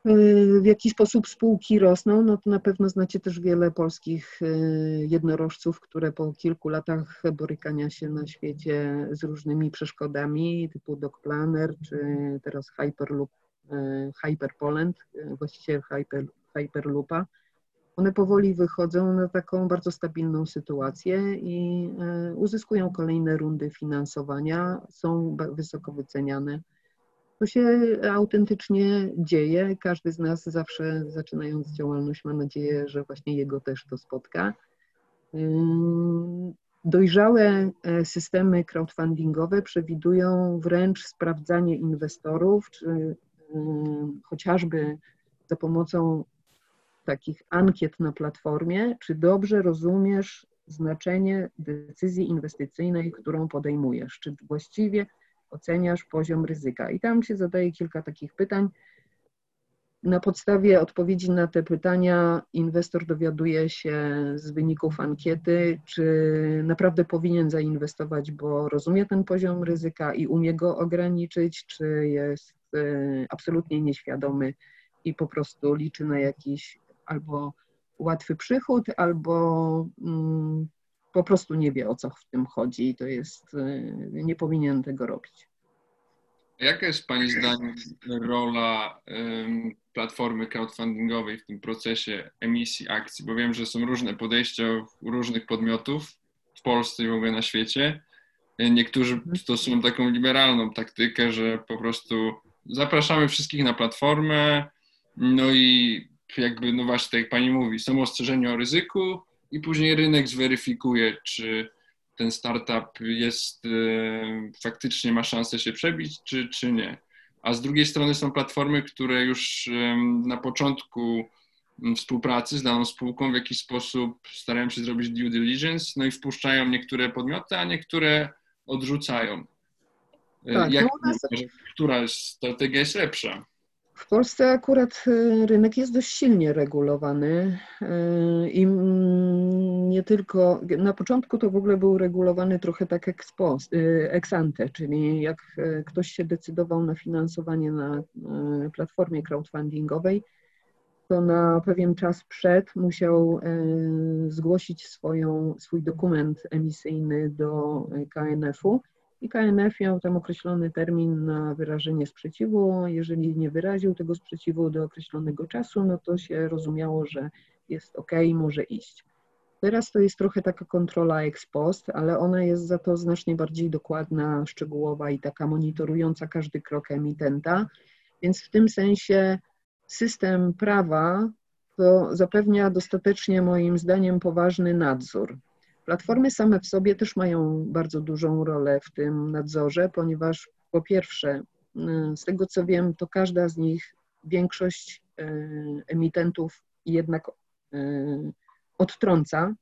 y, w jaki sposób spółki rosną, no to na pewno znacie też wiele polskich y, jednorożców, które po kilku latach borykania się na świecie z różnymi przeszkodami, typu DocPlanner, czy teraz Hyperloop, y, Hyperpoland, właściciel Hyper, Hyperloopa, one powoli wychodzą na taką bardzo stabilną sytuację i uzyskują kolejne rundy finansowania, są wysoko wyceniane. To się autentycznie dzieje. Każdy z nas zawsze zaczynając działalność ma nadzieję, że właśnie jego też to spotka. Dojrzałe e, systemy crowdfundingowe przewidują wręcz sprawdzanie inwestorów, czy chociażby za pomocą takich ankiet na platformie, czy dobrze rozumiesz znaczenie decyzji inwestycyjnej, którą podejmujesz, czy właściwie oceniasz poziom ryzyka. I tam się zadaje kilka takich pytań. Na podstawie odpowiedzi na te pytania inwestor dowiaduje się z wyników ankiety, czy naprawdę powinien zainwestować, bo rozumie ten poziom ryzyka i umie go ograniczyć, czy jest e, absolutnie nieświadomy i po prostu liczy na jakiś albo łatwy przychód, albo mm, po prostu nie wie o co w tym chodzi i to jest, y, nie powinien tego robić.
Jaka jest Pani zdaniem rola platformy crowdfundingowej w tym procesie emisji akcji? Bo wiem, że są różne podejścia u różnych podmiotów w Polsce i w ogóle na świecie. Niektórzy mhm. stosują taką liberalną taktykę, że po prostu zapraszamy wszystkich na platformę, no i jakby, no właśnie, tak jak pani mówi, są ostrzeżenia o ryzyku i później rynek zweryfikuje, czy ten startup jest, e, faktycznie ma szansę się przebić, czy, czy nie. A z drugiej strony są platformy, które już na początku współpracy z daną spółką w jakiś sposób starają się zrobić due diligence, no i wpuszczają niektóre podmioty, a niektóre odrzucają. E, tak, Jak, no nas... Która strategia jest lepsza?
W Polsce akurat y, rynek jest dość silnie regulowany y, i nie tylko, na początku to w ogóle był regulowany trochę tak ex, post, y, ex ante, czyli jak ktoś się decydował na finansowanie na platformie crowdfundingowej, to na pewien czas przed musiał zgłosić swoją, swój dokument emisyjny do KNF-u i KNF miał tam określony termin na wyrażenie sprzeciwu. Jeżeli nie wyraził tego sprzeciwu do określonego czasu, no to się rozumiało, że jest ok, może iść. Teraz to jest trochę taka kontrola ex post, ale ona jest za to znacznie bardziej dokładna, szczegółowa i taka monitorująca każdy krok emitenta. Więc w tym sensie system prawa to zapewnia dostatecznie moim zdaniem poważny nadzór. Platformy same w sobie też mają bardzo dużą rolę w tym nadzorze, ponieważ po pierwsze, y, z tego co wiem, to każda z nich, większość y, emitentów jednak y, odtrąca,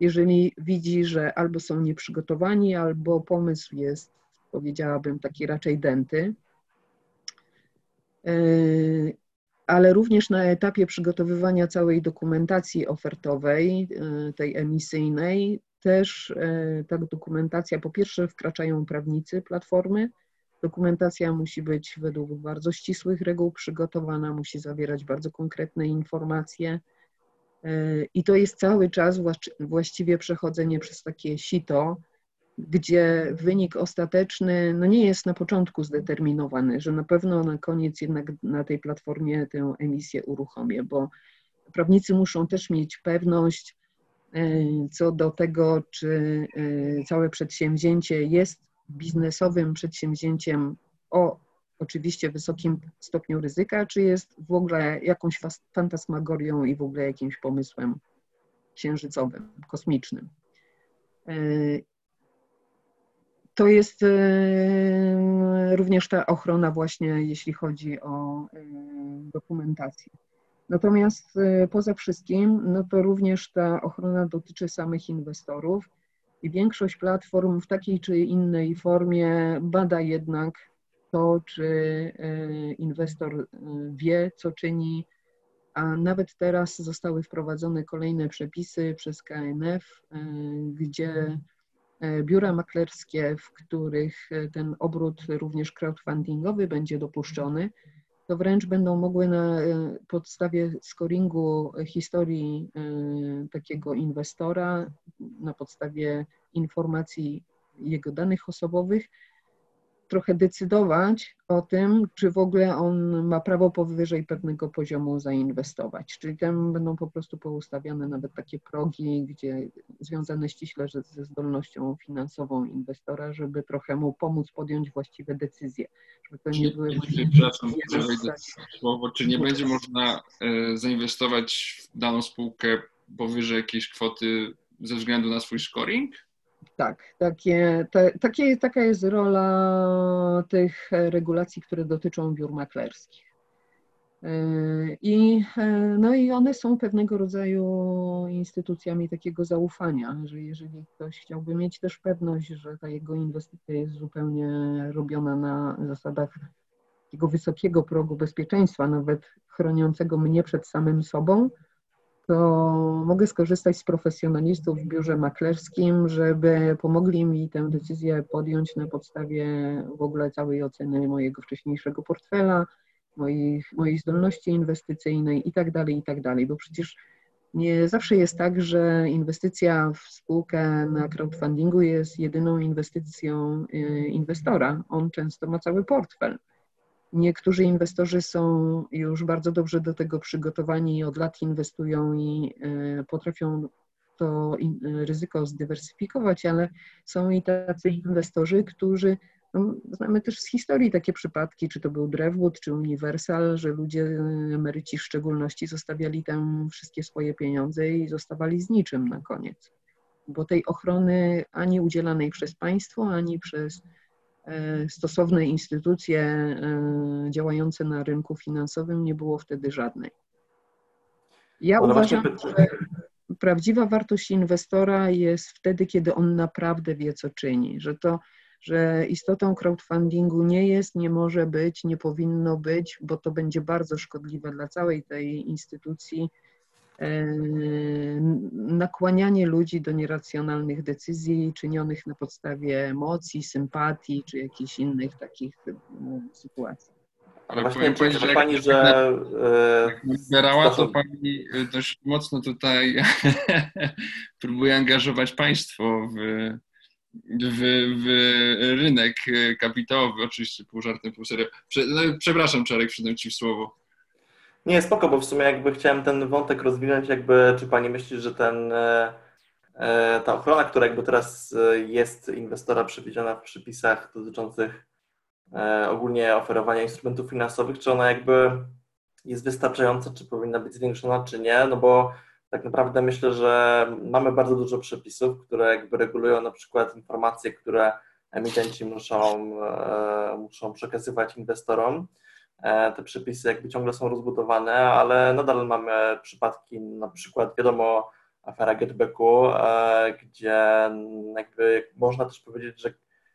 jeżeli widzi, że albo są nieprzygotowani, albo pomysł jest, powiedziałabym, taki raczej denty ale również na etapie przygotowywania całej dokumentacji ofertowej, e, tej emisyjnej, też e, ta dokumentacja, po pierwsze wkraczają prawnicy platformy, dokumentacja musi być według bardzo ścisłych reguł przygotowana, musi zawierać bardzo konkretne informacje. E, i to jest cały czas właściwie przechodzenie przez takie sito, gdzie wynik ostateczny no nie jest na początku zdeterminowany, że na pewno na koniec jednak na tej platformie tę emisję uruchomię, bo prawnicy muszą też mieć pewność e, co do tego, czy e, całe przedsięwzięcie jest biznesowym przedsięwzięciem o oczywiście wysokim stopniu ryzyka, czy jest w ogóle jakąś fantasmagorią i w ogóle jakimś pomysłem księżycowym, kosmicznym. E, to jest e, również ta ochrona właśnie, jeśli chodzi o e, dokumentację. Natomiast e, poza wszystkim, no to również ta ochrona dotyczy samych inwestorów i większość platform w takiej czy innej formie bada jednak to, czy inwestor wie, co czyni, a nawet teraz zostały wprowadzone kolejne przepisy przez KNF, gdzie E, biura maklerskie, w których e, ten obrót również crowdfundingowy będzie dopuszczony, to wręcz będą mogły na e, podstawie scoringu historii takiego inwestora, na podstawie informacji jego danych osobowych, trochę decydować o tym, czy w ogóle on ma prawo powyżej pewnego poziomu zainwestować. Czyli tam będą po prostu poustawiane nawet takie progi, gdzie związane ściśle ze zdolnością finansową inwestora, żeby trochę mu pomóc podjąć właściwe decyzje. Żeby to nie były
Przepraszam, słowo. Czy nie będzie można e, zainwestować w daną spółkę powyżej jakiejś kwoty ze względu na swój scoring?
Tak, takie, te, takie, taka jest rola tych regulacji, które dotyczą biur maklerskich. E, I, e, no i one są pewnego rodzaju instytucjami takiego zaufania, że jeżeli ktoś chciałby mieć też pewność, że ta jego inwestycja jest zupełnie robiona na zasadach takiego wysokiego progu bezpieczeństwa, nawet chroniącego mnie przed samym sobą, to mogę skorzystać z profesjonalistów w biurze maklerskim, żeby pomogli mi tę decyzję podjąć na podstawie w ogóle całej oceny mojego wcześniejszego portfela, moich, mojej zdolności inwestycyjnej i tak dalej, i tak bo przecież nie zawsze jest tak, że inwestycja w spółkę na crowdfundingu jest jedyną inwestycją y, inwestora. On często ma cały portfel. Niektórzy inwestorzy są już bardzo dobrze do tego przygotowani i od lat inwestują i e, potrafią to ryzyko zdywersyfikować, ale są i tacy inwestorzy, którzy no, znamy też z historii takie przypadki, czy to był Drewwood, czy Universal, że ludzie, emeryci w szczególności, zostawiali tam wszystkie swoje pieniądze i zostawali z niczym na koniec. Bo tej ochrony ani udzielanej przez państwo, ani przez E, stosowne instytucje e, działające na rynku finansowym nie było wtedy żadnej. Ja no uważam, że prawdziwa wartość inwestora jest wtedy, kiedy on naprawdę wie, co czyni, że to, że istotą crowdfundingu nie jest, nie może być, nie powinno być, bo to będzie bardzo szkodliwe dla całej tej instytucji, nakłanianie ludzi do nieracjonalnych decyzji czynionych na podstawie emocji, sympatii czy jakichś innych takich sytuacji.
Ale Właśnie powiem że pani, że zbierała, to pani dość mocno tutaj <laughs> próbuje angażować państwo w, w, w rynek kapitałowy, oczywiście pół żartem, pół serio. No, przepraszam, Czarek, przydam ci w słowo.
Nie, spoko, bo w sumie jakby chciałem ten wątek rozwinąć, jakby czy Pani myśli, że ten, e, e, ta ochrona, która jakby teraz e, jest inwestora przewidziana w przepisach dotyczących ogólnie oferowania instrumentów finansowych, czy ona jakby jest wystarczająca, czy powinna być zwiększona, czy nie, no bo tak naprawdę myślę, że mamy bardzo dużo przepisów, które jakby regulują na przykład informacje, które emitenci muszą, muszą przekazywać inwestorom, te przepisy jakby ciągle są rozbudowane, ale nadal mamy przypadki, na przykład wiadomo afera Getbacku, e, gdzie jakby można też powiedzieć, że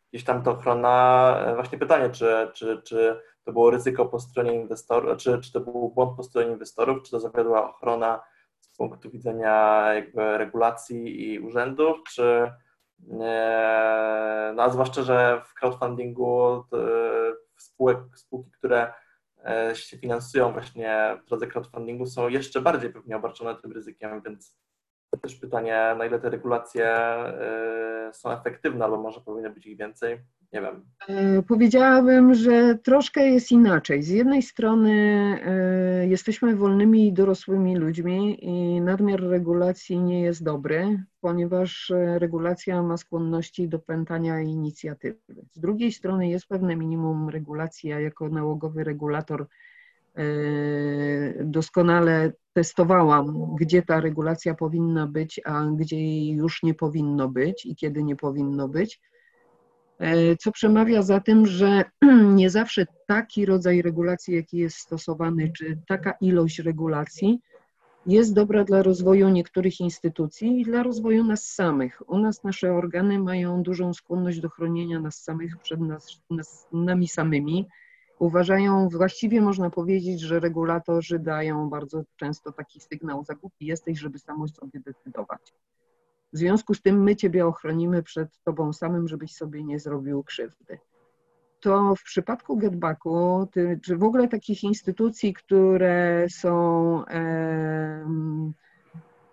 gdzieś tam to ochrona, e, właśnie pytanie, czy, czy, czy to było ryzyko po stronie inwestorów, czy, czy to był błąd po stronie inwestorów, czy to zawiodła ochrona z punktu widzenia jakby regulacji i urzędów, czy no a zwłaszcza, że w crowdfundingu spółek, spółki, które E, się finansują właśnie w drodze crowdfundingu, są jeszcze bardziej pewnie obarczone tym ryzykiem, więc też pytanie, na ile te regulacje e, są efektywne, albo może powinno być ich więcej. Nie wiem.
E, powiedziałabym, że troszkę jest inaczej. Z jednej strony jesteśmy wolnymi i dorosłymi ludźmi i nadmiar regulacji nie jest dobry, ponieważ regulacja ma skłonności do pętania inicjatywy. Z drugiej strony jest pewne minimum regulacji, a jako nałogowy regulator doskonale testowałam, gdzie ta regulacja powinna być, a gdzie jej już nie powinno być i kiedy nie powinno być. E, co przemawia za tym, że <clears throat> nie zawsze taki rodzaj regulacji, jaki jest stosowany, czy taka ilość regulacji jest dobra dla rozwoju niektórych instytucji i dla rozwoju nas samych. U nas nasze organy mają dużą skłonność do chronienia nas samych przed nas, nas, nami samymi. Uważają, właściwie można powiedzieć, że regulatorzy dają bardzo często taki sygnał, za głupi jesteś, żeby samo sobie decydować. W związku z tym my Ciebie ochronimy przed Tobą samym, żebyś sobie nie zrobił krzywdy. To w przypadku Getbacku, czy w ogóle takich instytucji, które są,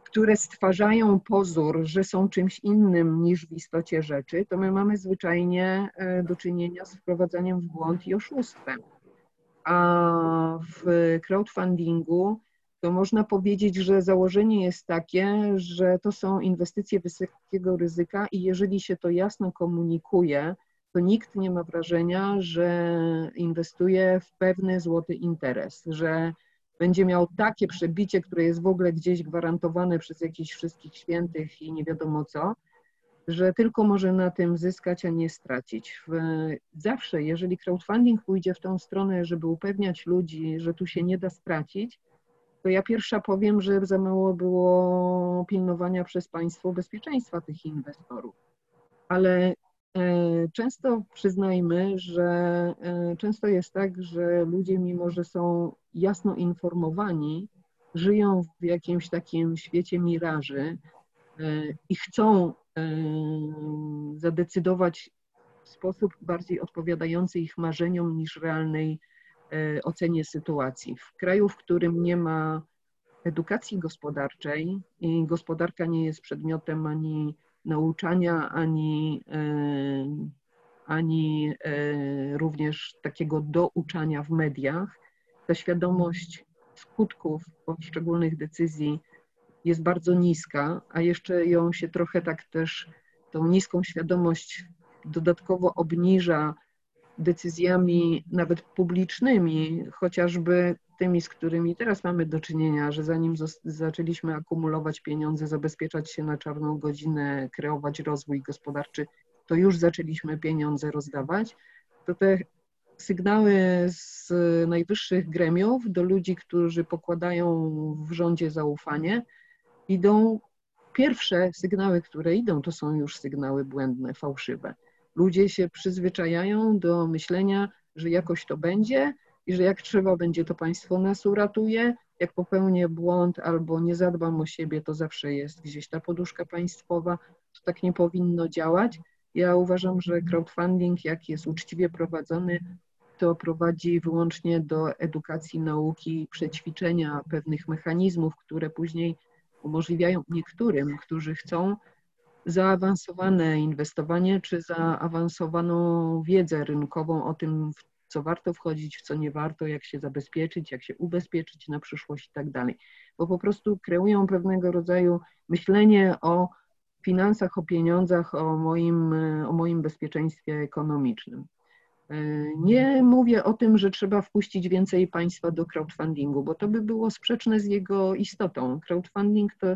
które stwarzają pozór, że są czymś innym niż w istocie rzeczy, to my mamy zwyczajnie e, do czynienia z wprowadzaniem w błąd i oszustwem. A w crowdfundingu to można powiedzieć, że założenie jest takie, że to są inwestycje wysokiego ryzyka i jeżeli się to jasno komunikuje, to nikt nie ma wrażenia, że inwestuje w pewny złoty interes, że będzie miał takie przebicie, które jest w ogóle gdzieś gwarantowane przez jakichś wszystkich świętych i nie wiadomo co, że tylko może na tym zyskać, a nie stracić. Zawsze, jeżeli crowdfunding pójdzie w tą stronę, żeby upewniać ludzi, że tu się nie da stracić, to ja pierwsza powiem, że za mało było pilnowania przez państwo bezpieczeństwa tych inwestorów. Ale e, często przyznajmy, że e, często jest tak, że ludzie, mimo że są jasno informowani, żyją w jakimś takim świecie miraży e, i chcą zadecydować w sposób bardziej odpowiadający ich marzeniom niż realnej ocenie sytuacji. W kraju, w którym nie ma edukacji gospodarczej i gospodarka nie jest przedmiotem ani nauczania, ani, e, ani e, również takiego douczania w mediach, ta świadomość skutków poszczególnych decyzji jest bardzo niska, a jeszcze ją się trochę tak też, tą niską świadomość dodatkowo obniża decyzjami nawet publicznymi, chociażby tymi, z którymi teraz mamy do czynienia, że zanim zaczęliśmy akumulować pieniądze, zabezpieczać się na czarną godzinę, kreować rozwój gospodarczy, to już zaczęliśmy pieniądze rozdawać, to te sygnały z najwyższych gremiów do ludzi, którzy pokładają w rządzie zaufanie, idą pierwsze sygnały, które idą, to są już sygnały błędne, fałszywe ludzie się przyzwyczajają do myślenia, że jakoś to będzie i że jak trzeba będzie, to państwo nas uratuje. Jak popełnię błąd albo nie zadbam o siebie, to zawsze jest gdzieś ta poduszka państwowa. To tak nie powinno działać. Ja uważam, że crowdfunding, jak jest uczciwie prowadzony, to prowadzi wyłącznie do edukacji, nauki, przećwiczenia pewnych mechanizmów, które później umożliwiają niektórym, którzy chcą zaawansowane inwestowanie czy zaawansowaną wiedzę rynkową o tym, w co warto wchodzić, w co nie warto, jak się zabezpieczyć, jak się ubezpieczyć na przyszłość i tak dalej. Bo po prostu kreują pewnego rodzaju myślenie o finansach, o pieniądzach, o moim, o moim bezpieczeństwie ekonomicznym. Nie mówię o tym, że trzeba wpuścić więcej państwa do crowdfundingu, bo to by było sprzeczne z jego istotą. Crowdfunding to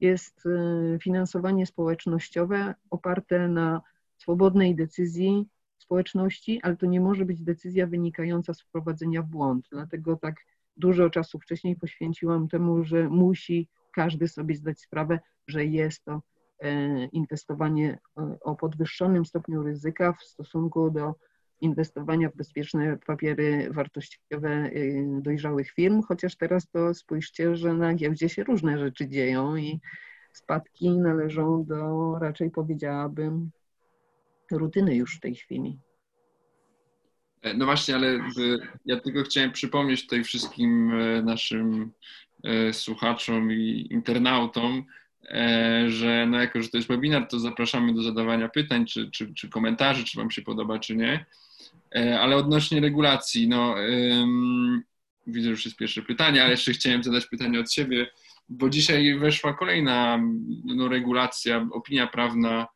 jest y, finansowanie społecznościowe oparte na swobodnej decyzji społeczności, ale to nie może być decyzja wynikająca z wprowadzenia w błąd. Dlatego tak dużo czasu wcześniej poświęciłam temu, że musi każdy sobie zdać sprawę, że jest to e, inwestowanie o podwyższonym stopniu ryzyka w stosunku do inwestowania w bezpieczne papiery wartościowe y, dojrzałych firm, chociaż teraz to spójrzcie, że na giełdzie się różne rzeczy dzieją i spadki należą do raczej powiedziałabym rutyny już w tej chwili.
E, no właśnie, ale ja tylko chciałem przypomnieć tutaj wszystkim e, naszym e, słuchaczom i internautom, że no jako, że to jest webinar, to zapraszamy do zadawania pytań czy, czy, czy komentarzy, czy Wam się podoba, czy nie. E, ale odnośnie regulacji, no widzę, że już jest pierwsze pytanie, ale jeszcze chciałem zadać pytanie od siebie, bo dzisiaj weszła kolejna no, regulacja, opinia prawna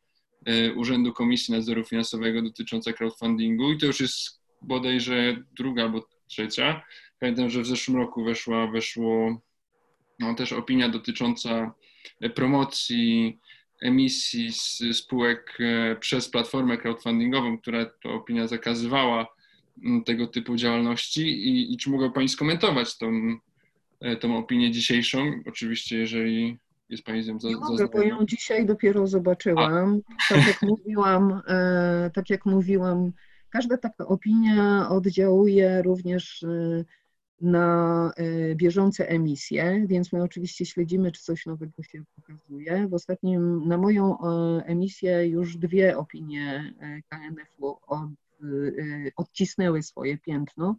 e, Urzędu Komisji Nadzoru Finansowego dotycząca crowdfundingu i to już jest bodajże druga albo trzecia. Pamiętam, że w zeszłym roku weszła, weszło no, też opinia dotycząca promocji emisji z spółek e, przez platformę crowdfundingową, która to opinia zakazywała tego typu działalności i, i czy mogła Pani skomentować tą, tą opinię dzisiejszą? Oczywiście, jeżeli jest Pani z nią
mogę, bo ją dzisiaj dopiero zobaczyłam. Tak jak mówiłam, tak jak mówiłam, każda taka opinia oddziałuje również na e, bieżące emisje, więc my oczywiście śledzimy, czy coś nowego się pokazuje. W ostatnim, na moją e, emisję już dwie opinie e, KNF-u od, odcisnęły swoje piętno.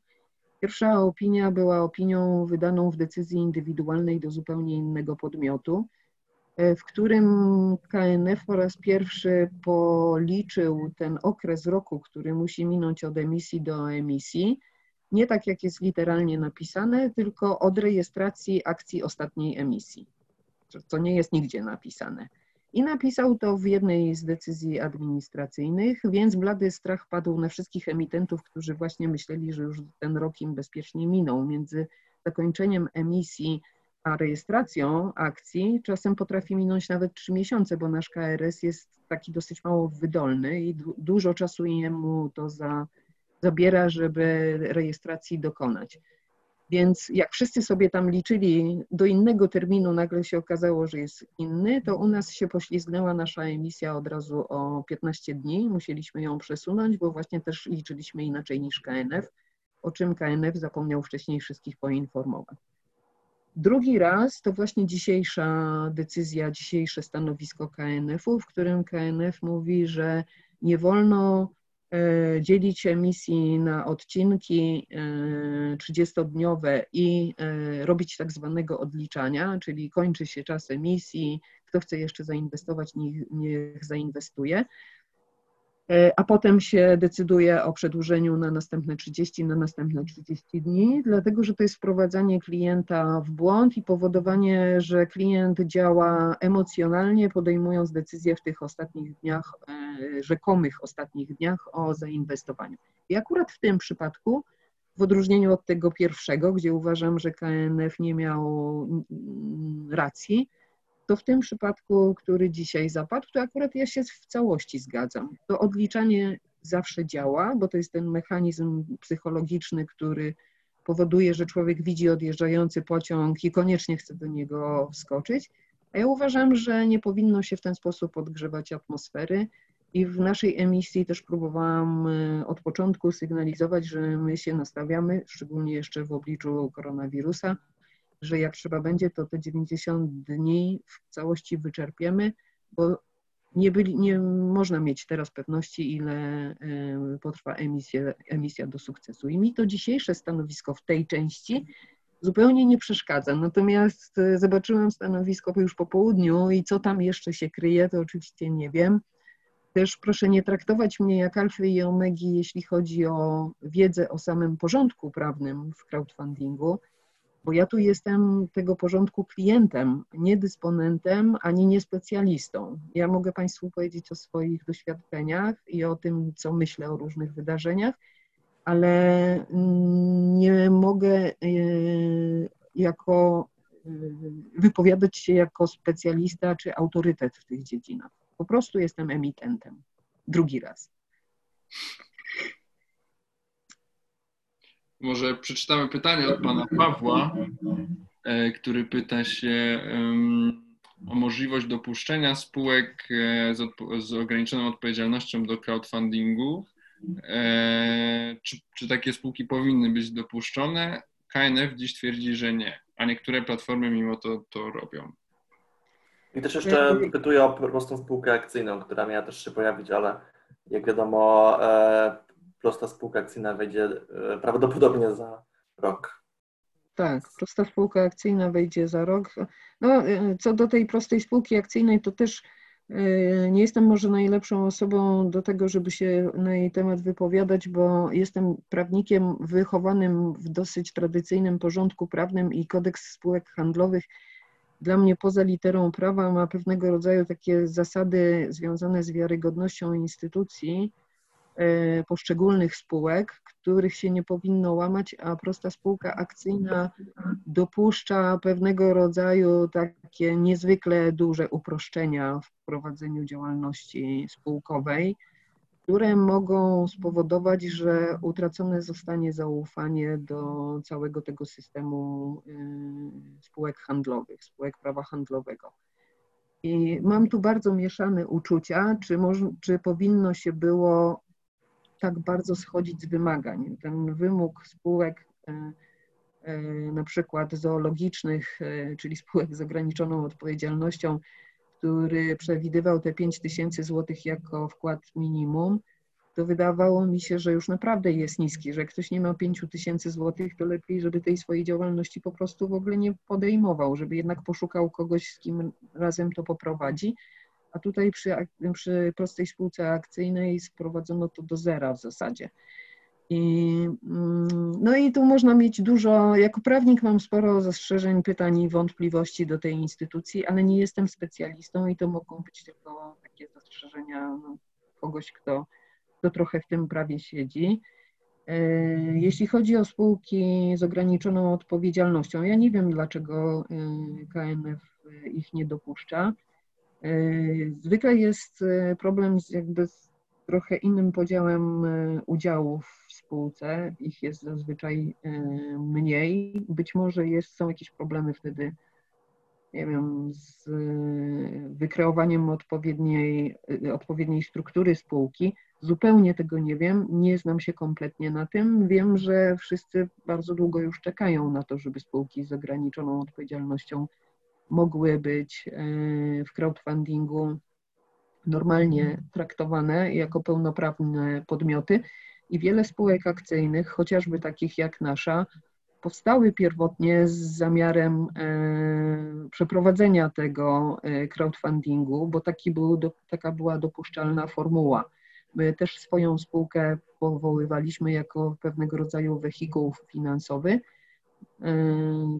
Pierwsza opinia była opinią wydaną w decyzji indywidualnej do zupełnie innego podmiotu, w którym KNF po raz pierwszy policzył ten okres roku, który musi minąć od emisji do emisji nie tak jak jest literalnie napisane, tylko od rejestracji akcji ostatniej emisji, co nie jest nigdzie napisane. I napisał to w jednej z decyzji administracyjnych, więc blady strach padł na wszystkich emitentów, którzy właśnie myśleli, że już ten rok im bezpiecznie minął. Między zakończeniem emisji a rejestracją akcji czasem potrafi minąć nawet trzy miesiące, bo nasz KRS jest taki dosyć mało wydolny i dużo czasu jemu to za zabiera, żeby rejestracji dokonać. Więc jak wszyscy sobie tam liczyli do innego terminu, nagle się okazało, że jest inny, to u nas się poślizgnęła nasza emisja od razu o 15 dni. Musieliśmy ją przesunąć, bo właśnie też liczyliśmy inaczej niż KNF, o czym KNF zapomniał wcześniej wszystkich poinformować. Drugi raz to właśnie dzisiejsza decyzja, dzisiejsze stanowisko KNF-u, w którym KNF mówi, że nie wolno E, dzielić emisji na odcinki 30-dniowe e, i e, robić tak zwanego odliczania, czyli kończy się czas emisji, kto chce jeszcze zainwestować, niech zainwestuje. E, a potem się decyduje o przedłużeniu na następne 30, na następne 30 dni, dlatego że to jest wprowadzanie klienta w błąd i powodowanie, że klient działa emocjonalnie, podejmując decyzje w tych ostatnich dniach, e, rzekomych ostatnich dniach o zainwestowaniu. I akurat w tym przypadku, w odróżnieniu od tego pierwszego, gdzie uważam, że KNF nie miał racji, to w tym przypadku, który dzisiaj zapadł, to akurat ja się w całości zgadzam. To odliczanie zawsze działa, bo to jest ten mechanizm psychologiczny, który powoduje, że człowiek widzi odjeżdżający pociąg i koniecznie chce do niego wskoczyć. A ja uważam, że nie powinno się w ten sposób podgrzewać atmosfery. I w naszej emisji też próbowałam e, od początku sygnalizować, że my się nastawiamy, szczególnie jeszcze w obliczu koronawirusa, że jak trzeba będzie, to te 90 dni w całości wyczerpiemy, bo nie, byli, nie można mieć teraz pewności, ile e, potrwa emisja, emisja do sukcesu. I mi to dzisiejsze stanowisko w tej części zupełnie nie przeszkadza. Natomiast e, zobaczyłam stanowisko już po południu i co tam jeszcze się kryje, to oczywiście nie wiem. Też proszę nie traktować mnie jak alfy i omegi, jeśli chodzi o wiedzę o samym porządku prawnym w crowdfundingu bo ja tu jestem tego porządku klientem, nie dysponentem ani nie specjalistą. Ja mogę Państwu powiedzieć o swoich doświadczeniach i o tym, co myślę o różnych wydarzeniach, ale nie mogę e, jako e, wypowiadać się jako specjalista czy autorytet w tych dziedzinach. Po prostu jestem emitentem. Drugi raz.
Może przeczytamy pytanie od pana Pawła, e, który pyta się o możliwość dopuszczenia spółek e, z, z ograniczoną odpowiedzialnością do crowdfundingu. E, czy, czy takie spółki powinny być dopuszczone? KNF dziś twierdzi, że nie, a niektóre platformy mimo to to robią.
I też jeszcze pytuję o prostą spółkę akcyjną, która miała też się pojawić, ale jak wiadomo, prosta spółka akcyjna wejdzie e, prawdopodobnie za rok.
Tak, prosta spółka akcyjna wejdzie za rok. No, e, co do tej prostej spółki akcyjnej, to też e, nie jestem może najlepszą osobą do tego, żeby się na jej temat wypowiadać, bo jestem prawnikiem wychowanym w dosyć tradycyjnym porządku prawnym i kodeks spółek handlowych dla mnie poza literą prawa ma pewnego rodzaju takie zasady związane z wiarygodnością instytucji, poszczególnych spółek, których się nie powinno łamać, a prosta spółka akcyjna dopuszcza pewnego rodzaju takie niezwykle duże uproszczenia w prowadzeniu działalności spółkowej które mogą spowodować, że utracone zostanie zaufanie do całego tego systemu y, spółek handlowych, spółek prawa handlowego. I mam tu bardzo mieszane uczucia, czy, może, czy powinno się było tak bardzo schodzić z wymagań. Ten wymóg spółek y, y, na przykład zoologicznych, czyli spółek z ograniczoną odpowiedzialnością, który przewidywał te 5 tysięcy złotych jako wkład minimum, to wydawało mi się, że już naprawdę jest niski, że ktoś nie ma 5 tysięcy złotych, to lepiej, żeby tej swojej działalności po prostu w ogóle nie podejmował, żeby jednak poszukał kogoś, z kim razem to poprowadzi. A tutaj przy, przy prostej spółce akcyjnej sprowadzono to do zera w zasadzie. I, mm, no i tu można mieć dużo, jako prawnik mam sporo zastrzeżeń, pytań i wątpliwości do tej instytucji, ale nie jestem specjalistą i to mogą być tylko takie zastrzeżenia no, kogoś, kto, kto trochę w tym prawie siedzi. E, jeśli chodzi o spółki z ograniczoną odpowiedzialnością, ja nie wiem, dlaczego e, KNF ich nie dopuszcza. E, zwykle jest problem z jakby z trochę innym podziałem udziałów w spółce. Ich jest zazwyczaj mniej. Być może jest, są jakieś problemy wtedy, nie wiem, z wykreowaniem odpowiedniej, odpowiedniej struktury spółki. Zupełnie tego nie wiem, nie znam się kompletnie na tym. Wiem, że wszyscy bardzo długo już czekają na to, żeby spółki z ograniczoną odpowiedzialnością mogły być e, w crowdfundingu normalnie traktowane jako pełnoprawne podmioty i wiele spółek akcyjnych, chociażby takich jak nasza, powstały pierwotnie z zamiarem e, przeprowadzenia tego e, crowdfundingu, bo taki był, taka była dopuszczalna formuła. My też swoją spółkę powoływaliśmy jako pewnego rodzaju wehikuł finansowy.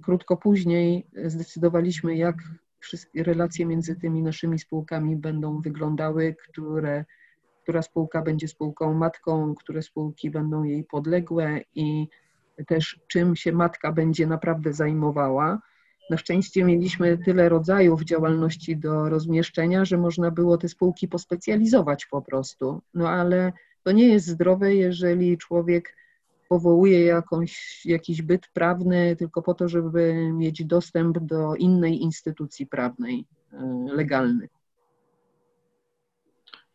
Krótko później zdecydowaliśmy, jak relacje między tymi naszymi spółkami będą wyglądały, które, która spółka będzie spółką matką, które spółki będą jej podległe i też czym się matka będzie naprawdę zajmowała. Na szczęście mieliśmy tyle rodzajów działalności do rozmieszczenia, że można było te spółki pospecjalizować po prostu. No ale to nie jest zdrowe, jeżeli człowiek powołuje jakąś, jakiś byt prawny tylko po to, żeby mieć dostęp do innej instytucji prawnej, e, legalny.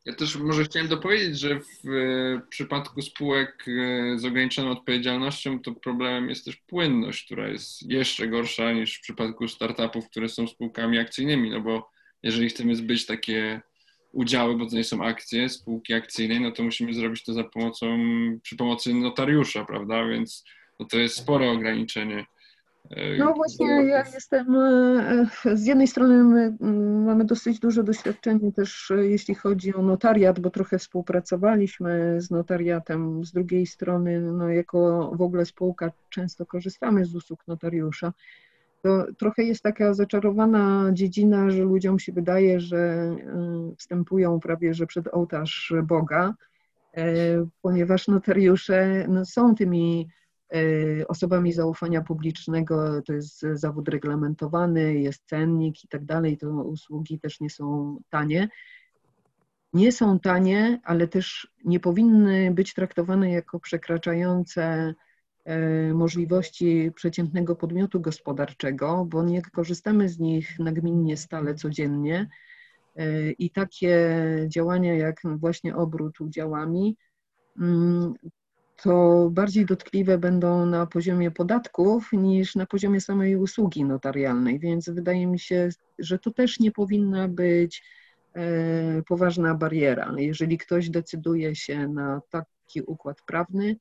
Ja też może chciałem dopowiedzieć, że w e, przypadku spółek e, z ograniczoną odpowiedzialnością to problemem jest też płynność, która jest jeszcze gorsza niż w przypadku startupów, które są spółkami akcyjnymi, no bo jeżeli chcemy zbyć takie udziały, bo to nie są akcje, spółki akcyjnej, no to musimy zrobić to za pomocą, przy pomocy notariusza, prawda, więc no to jest spore ograniczenie.
No właśnie, ja jestem, e, z jednej strony my mamy dosyć duże doświadczenie też, e, jeśli chodzi o notariat, bo trochę współpracowaliśmy z notariatem, z drugiej strony, no jako w ogóle spółka często korzystamy z usług notariusza. To trochę jest taka zaczarowana dziedzina, że ludziom się wydaje, że e, wstępują prawie że przed ołtarz Boga, ponieważ notariusze no, są tymi Y, osobami zaufania publicznego to jest zawód reglamentowany, jest cennik i tak dalej, to usługi też nie są tanie. Nie są tanie, ale też nie powinny być traktowane jako przekraczające możliwości przeciętnego podmiotu gospodarczego, bo nie korzystamy z nich nagminnie stale codziennie y, i takie działania jak właśnie obrót udziałami mm, to bardziej dotkliwe będą na poziomie podatków niż na poziomie samej usługi notarialnej, więc wydaje mi się, że to też nie powinna być e, poważna bariera. Jeżeli ktoś decyduje się na taki układ prawny,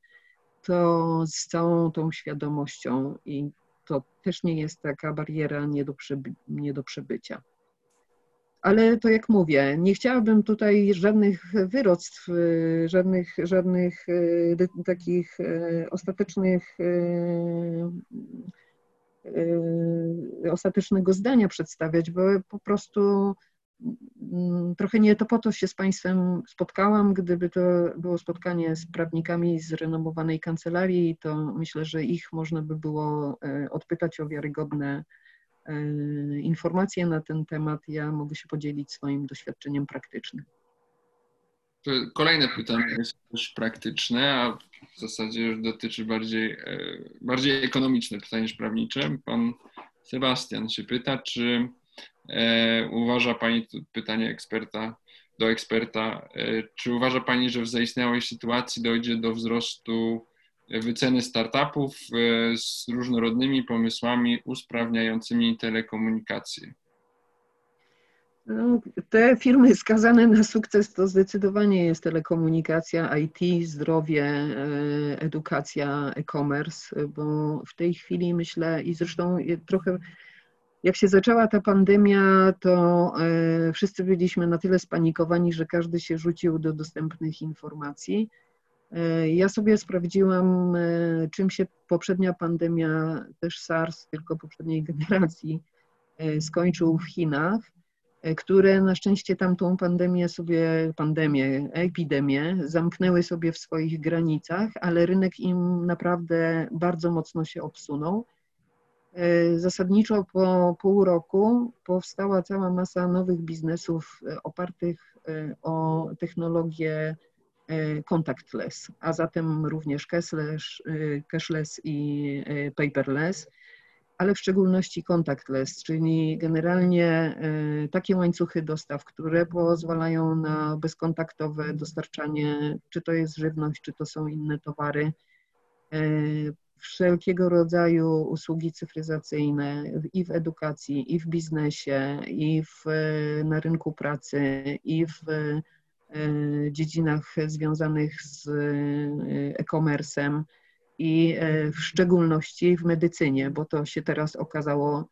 to z całą tą świadomością i to też nie jest taka bariera nie do, przeby- nie do przebycia. Ale to jak mówię, nie chciałabym tutaj żadnych wyroctw, y, żadnych, żadnych y, takich y, ostatecznych, ostatecznego zdania przedstawiać, bo po prostu trochę nie to po to się z Państwem spotkałam. Gdyby to było spotkanie z prawnikami z renomowanej kancelarii, to myślę, że ich można by było odpytać o wiarygodne informacje na ten temat. Ja mogę się podzielić swoim doświadczeniem praktycznym.
Kolejne pytanie jest też praktyczne, a w zasadzie dotyczy bardziej, bardziej ekonomiczne pytanie niż prawnicze. Pan Sebastian się pyta, czy e, uważa Pani, pytanie eksperta do eksperta, e, czy uważa Pani, że w zaistniałej sytuacji dojdzie do wzrostu wyceny startupów e, z różnorodnymi pomysłami usprawniającymi telekomunikację?
No, te firmy skazane na sukces to zdecydowanie jest telekomunikacja, IT, zdrowie, e, edukacja, e-commerce, bo w tej chwili myślę i zresztą trochę jak się zaczęła ta pandemia, to e, wszyscy byliśmy na tyle spanikowani, że każdy się rzucił do dostępnych informacji. E, ja sobie sprawdziłam, czym się poprzednia pandemia, też SARS, tylko poprzedniej generacji, skończył w Chinach. E, które na szczęście tamtą pandemię sobie, pandemię, epidemię zamknęły sobie w swoich granicach, ale rynek im naprawdę bardzo mocno się obsunął. E, zasadniczo po pół roku powstała cała masa nowych biznesów e, opartych o technologię contactless, a zatem również cashless, cashless i paperless ale w szczególności contactless, czyli generalnie takie łańcuchy dostaw, które pozwalają na bezkontaktowe dostarczanie, czy to jest żywność, czy to są inne towary, wszelkiego rodzaju usługi cyfryzacyjne i w edukacji, i w biznesie, i w, na rynku pracy, i w e, dziedzinach związanych z e-commerce'em i e, w szczególności w medycynie, bo to się teraz okazało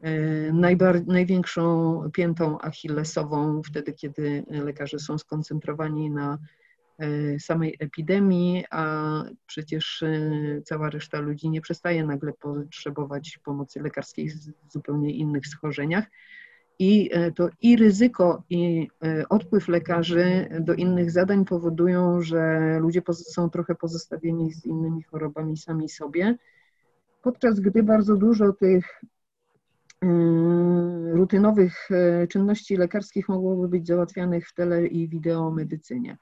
e, największą piętą achillesową wtedy, kiedy lekarze są skoncentrowani na e, samej epidemii, a przecież cała reszta ludzi nie przestaje nagle potrzebować pomocy lekarskiej w zupełnie innych schorzeniach. I e, to i ryzyko, i odpływ lekarzy do innych zadań powodują, że ludzie są trochę pozostawieni z innymi chorobami sami sobie, podczas gdy bardzo dużo tych rutynowych czynności lekarskich mogłoby być załatwianych w tele i wideomedycynie.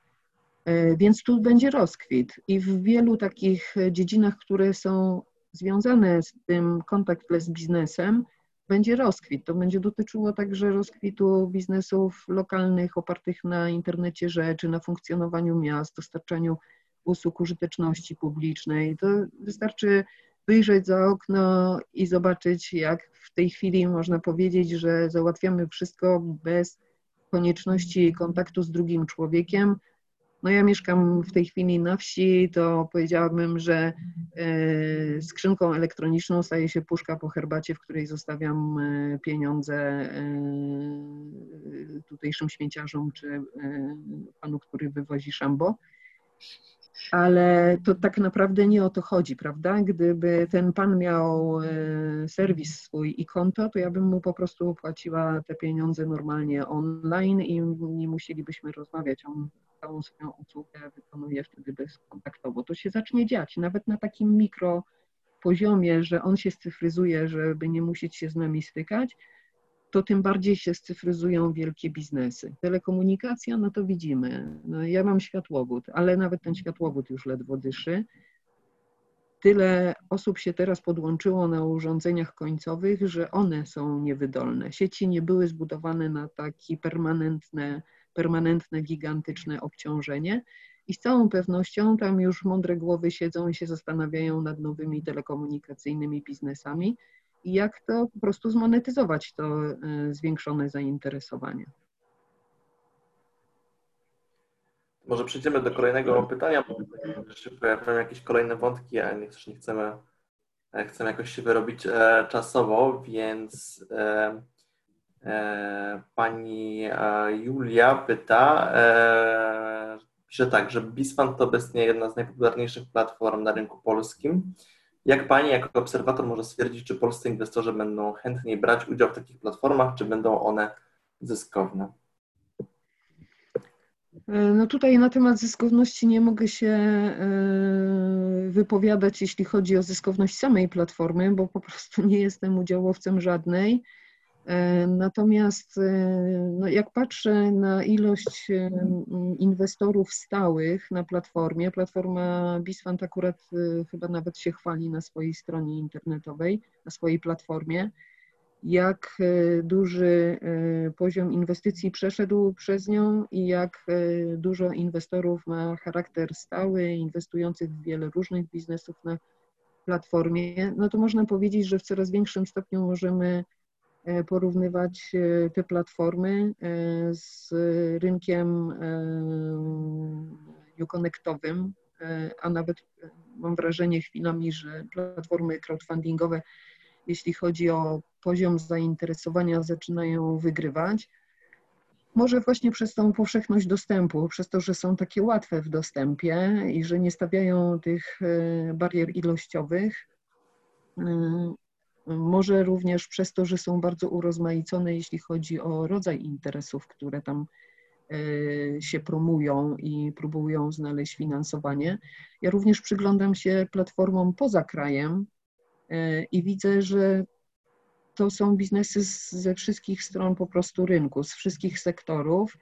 Więc tu będzie rozkwit i w wielu takich dziedzinach, które są związane z tym contactless biznesem, będzie rozkwit. To będzie dotyczyło także rozkwitu biznesów lokalnych opartych na internecie rzeczy, na funkcjonowaniu miast, dostarczaniu usług użyteczności publicznej. To wystarczy wyjrzeć za okno i zobaczyć, jak w tej chwili można powiedzieć, że załatwiamy wszystko bez konieczności kontaktu z drugim człowiekiem, no ja mieszkam w tej chwili na wsi, to powiedziałabym, że e, skrzynką elektroniczną staje się puszka po herbacie, w której zostawiam e, pieniądze e, tutejszym śmieciarzom czy panu, który wywozi szambo. Ale to tak naprawdę nie o to chodzi, prawda? Gdyby ten pan miał serwis swój i konto, to ja bym mu po prostu płaciła te pieniądze normalnie online i nie musielibyśmy rozmawiać. On całą swoją usługę wykonuje wtedy bezkontaktowo. To się zacznie dziać, nawet na takim mikro poziomie, że on się scyfryzuje, żeby nie musieć się z nami stykać, to tym bardziej się scyfryzują wielkie biznesy. Telekomunikacja, no to widzimy. No ja mam światłowód, ale nawet ten światłowód już ledwo dyszy. Tyle osób się teraz podłączyło na urządzeniach końcowych, że one są niewydolne. Sieci nie były zbudowane na takie permanentne permanentne, gigantyczne obciążenie. I z całą pewnością tam już mądre głowy siedzą i się zastanawiają nad nowymi telekomunikacyjnymi biznesami i jak to po prostu zmonetyzować to e, zwiększone zainteresowanie.
Może przejdziemy do kolejnego pytania, bo się pojawiają jakieś kolejne wątki, a nie, nie chcemy, e, chcemy jakoś się wyrobić e, czasowo, więc pani e, Julia pyta, e, pisze tak, że Bisfund to obecnie jedna z najpopularniejszych platform na rynku polskim. Jak Pani jako obserwator może stwierdzić, czy polscy inwestorzy będą chętniej brać udział w takich platformach, czy będą one zyskowne?
No tutaj na temat zyskowności nie mogę się wypowiadać, jeśli chodzi o zyskowność samej platformy, bo po prostu nie jestem udziałowcem żadnej. E, natomiast e, no jak patrzę na ilość e, inwestorów stałych na platformie, platforma Bisfant akurat chyba nawet się chwali na swojej stronie internetowej, na swojej platformie, jak duży poziom inwestycji przeszedł przez nią i jak dużo inwestorów ma charakter stały, inwestujących w wiele różnych biznesów na platformie, no to można powiedzieć, że w coraz większym stopniu możemy porównywać e, te platformy e, z rynkiem uconnectowym, a nawet mam wrażenie chwilami, że platformy crowdfundingowe, jeśli chodzi o poziom zainteresowania, zaczynają wygrywać. Może właśnie przez tą powszechność dostępu, przez to, że są takie łatwe w dostępie i że nie stawiają tych barier ilościowych, może również przez to, że są bardzo urozmaicone, jeśli chodzi o rodzaj interesów, które tam e, się promują i próbują znaleźć finansowanie. Ja również przyglądam się platformom poza krajem e, i widzę, że to są biznesy ze wszystkich stron po prostu rynku, z wszystkich sektorów.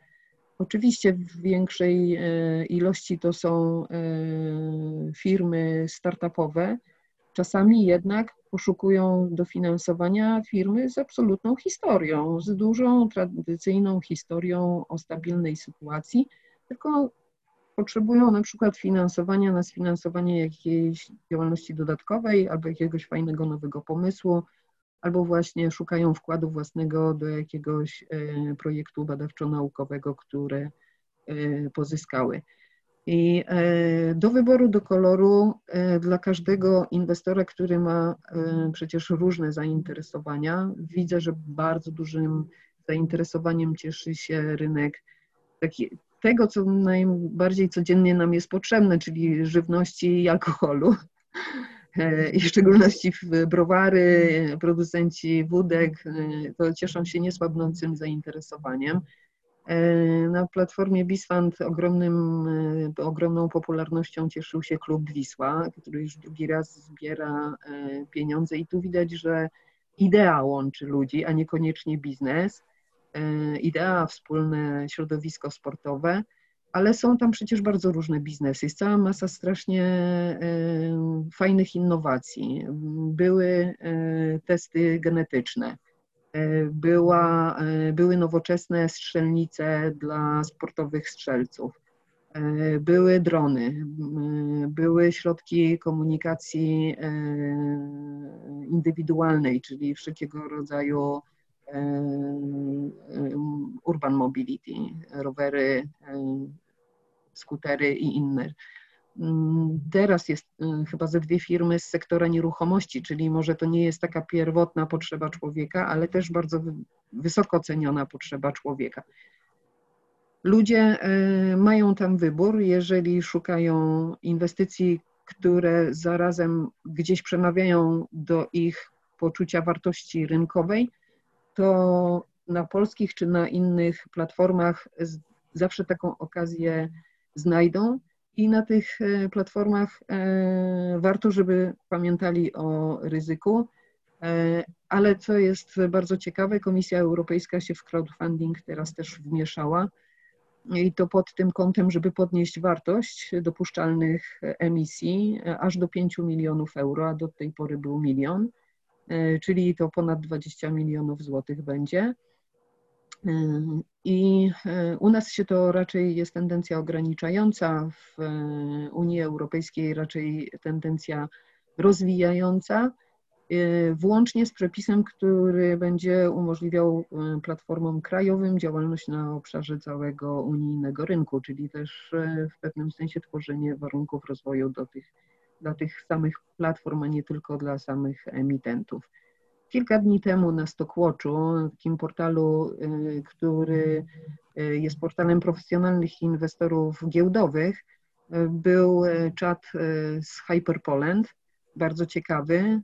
Oczywiście w większej e, ilości to są firmy startupowe, czasami jednak poszukują dofinansowania firmy z absolutną historią, z dużą, tradycyjną historią o stabilnej sytuacji, tylko potrzebują na przykład finansowania na sfinansowanie jakiejś działalności dodatkowej albo jakiegoś fajnego nowego pomysłu, albo właśnie szukają wkładu własnego do jakiegoś e, projektu badawczo-naukowego, które e, pozyskały. I e, do wyboru do koloru e, dla każdego inwestora, który ma e, przecież różne zainteresowania, widzę, że bardzo dużym zainteresowaniem cieszy się rynek taki, tego, co najbardziej codziennie nam jest potrzebne, czyli żywności i alkoholu. I w szczególności w browary, producenci wódek, to cieszą się niesłabnącym zainteresowaniem. E, na platformie Bisfund ogromnym, e, ogromną popularnością cieszył się klub Wisła, który już drugi raz zbiera e, pieniądze i tu widać, że idea łączy ludzi, a niekoniecznie biznes. Idea, wspólne środowisko sportowe, ale są tam przecież bardzo różne biznesy. Jest cała masa strasznie fajnych innowacji. Były testy genetyczne była, e, były nowoczesne strzelnice dla sportowych strzelców, e, były drony, były środki komunikacji indywidualnej, czyli wszelkiego rodzaju urban mobility, rowery, skutery i inne. Mm, teraz jest y, chyba ze dwie firmy z sektora nieruchomości, czyli może to nie jest taka pierwotna potrzeba człowieka, ale też bardzo wysoko ceniona potrzeba człowieka. Ludzie y, mają tam wybór, jeżeli szukają inwestycji, które zarazem gdzieś przemawiają do ich poczucia wartości rynkowej, to na polskich czy na innych platformach zawsze taką okazję znajdą. I na tych e, platformach e, warto, żeby pamiętali o ryzyku. E, ale co jest bardzo ciekawe, Komisja Europejska się w crowdfunding teraz też wmieszała i to pod tym kątem, żeby podnieść wartość dopuszczalnych emisji aż do 5 milionów euro, a do tej pory był milion, czyli to ponad 20 milionów złotych będzie. I e, u nas się to raczej jest tendencja ograniczająca, w e, Unii Europejskiej raczej tendencja rozwijająca, e, włącznie z przepisem, który będzie umożliwiał platformom krajowym działalność na obszarze całego unijnego rynku, czyli też w pewnym sensie tworzenie warunków rozwoju do tych, dla tych samych platform, a nie tylko dla samych emitentów. Kilka dni temu na Stockwatchu, takim portalu, y, który y, jest portalem profesjonalnych inwestorów giełdowych, y, był czat z Hyperpoland, bardzo ciekawy,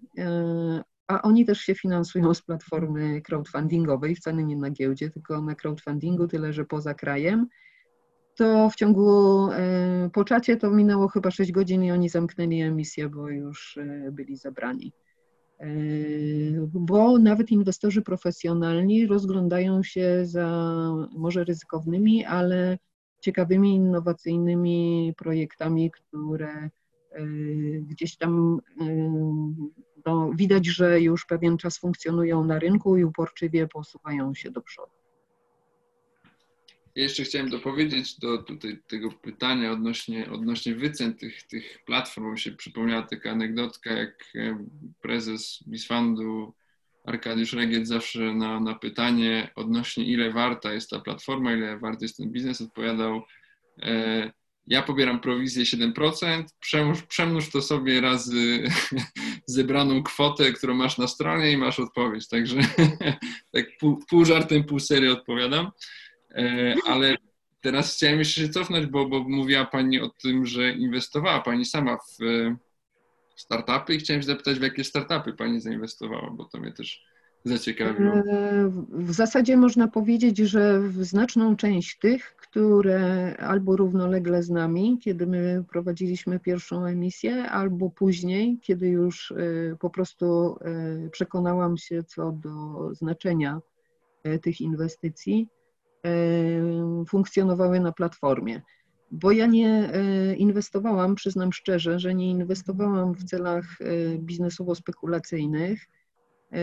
a oni też się finansują z platformy crowdfundingowej, wcale nie na giełdzie, tylko na crowdfundingu, tyle że poza krajem to w ciągu, po czacie to minęło chyba 6 godzin i oni zamknęli emisję, bo już byli zabrani. Bo nawet inwestorzy profesjonalni rozglądają się za może ryzykownymi, ale ciekawymi, innowacyjnymi projektami, które gdzieś tam no, widać, że już pewien czas funkcjonują na rynku i uporczywie posuwają się do przodu.
Jeszcze chciałem dopowiedzieć do tutaj tego pytania odnośnie, odnośnie wycen tych, tych platform, bo mi się przypomniała taka anegdotka, jak e, prezes Bisfandu Arkadiusz Regiet zawsze na, na pytanie odnośnie ile warta jest ta platforma, ile warty jest ten biznes, odpowiadał e, ja pobieram prowizję 7%, przemnóż, przemnóż to sobie razy <laughs> zebraną kwotę, którą masz na stronie i masz odpowiedź. Także <laughs> tak pół, pół żartem, pół serio odpowiadam. E, ale teraz chciałem jeszcze się cofnąć, bo, bo mówiła Pani o tym, że inwestowała Pani sama w startupy i chciałem się zapytać, w jakie startupy Pani zainwestowała, bo to mnie też zaciekawiło.
E, w zasadzie można powiedzieć, że w znaczną część tych, które albo równolegle z nami, kiedy my prowadziliśmy pierwszą emisję, albo później, kiedy już e, po prostu przekonałam się co do znaczenia tych inwestycji, funkcjonowały na platformie. Bo ja nie e, inwestowałam, przyznam szczerze, że nie inwestowałam w celach e, biznesowo-spekulacyjnych, e,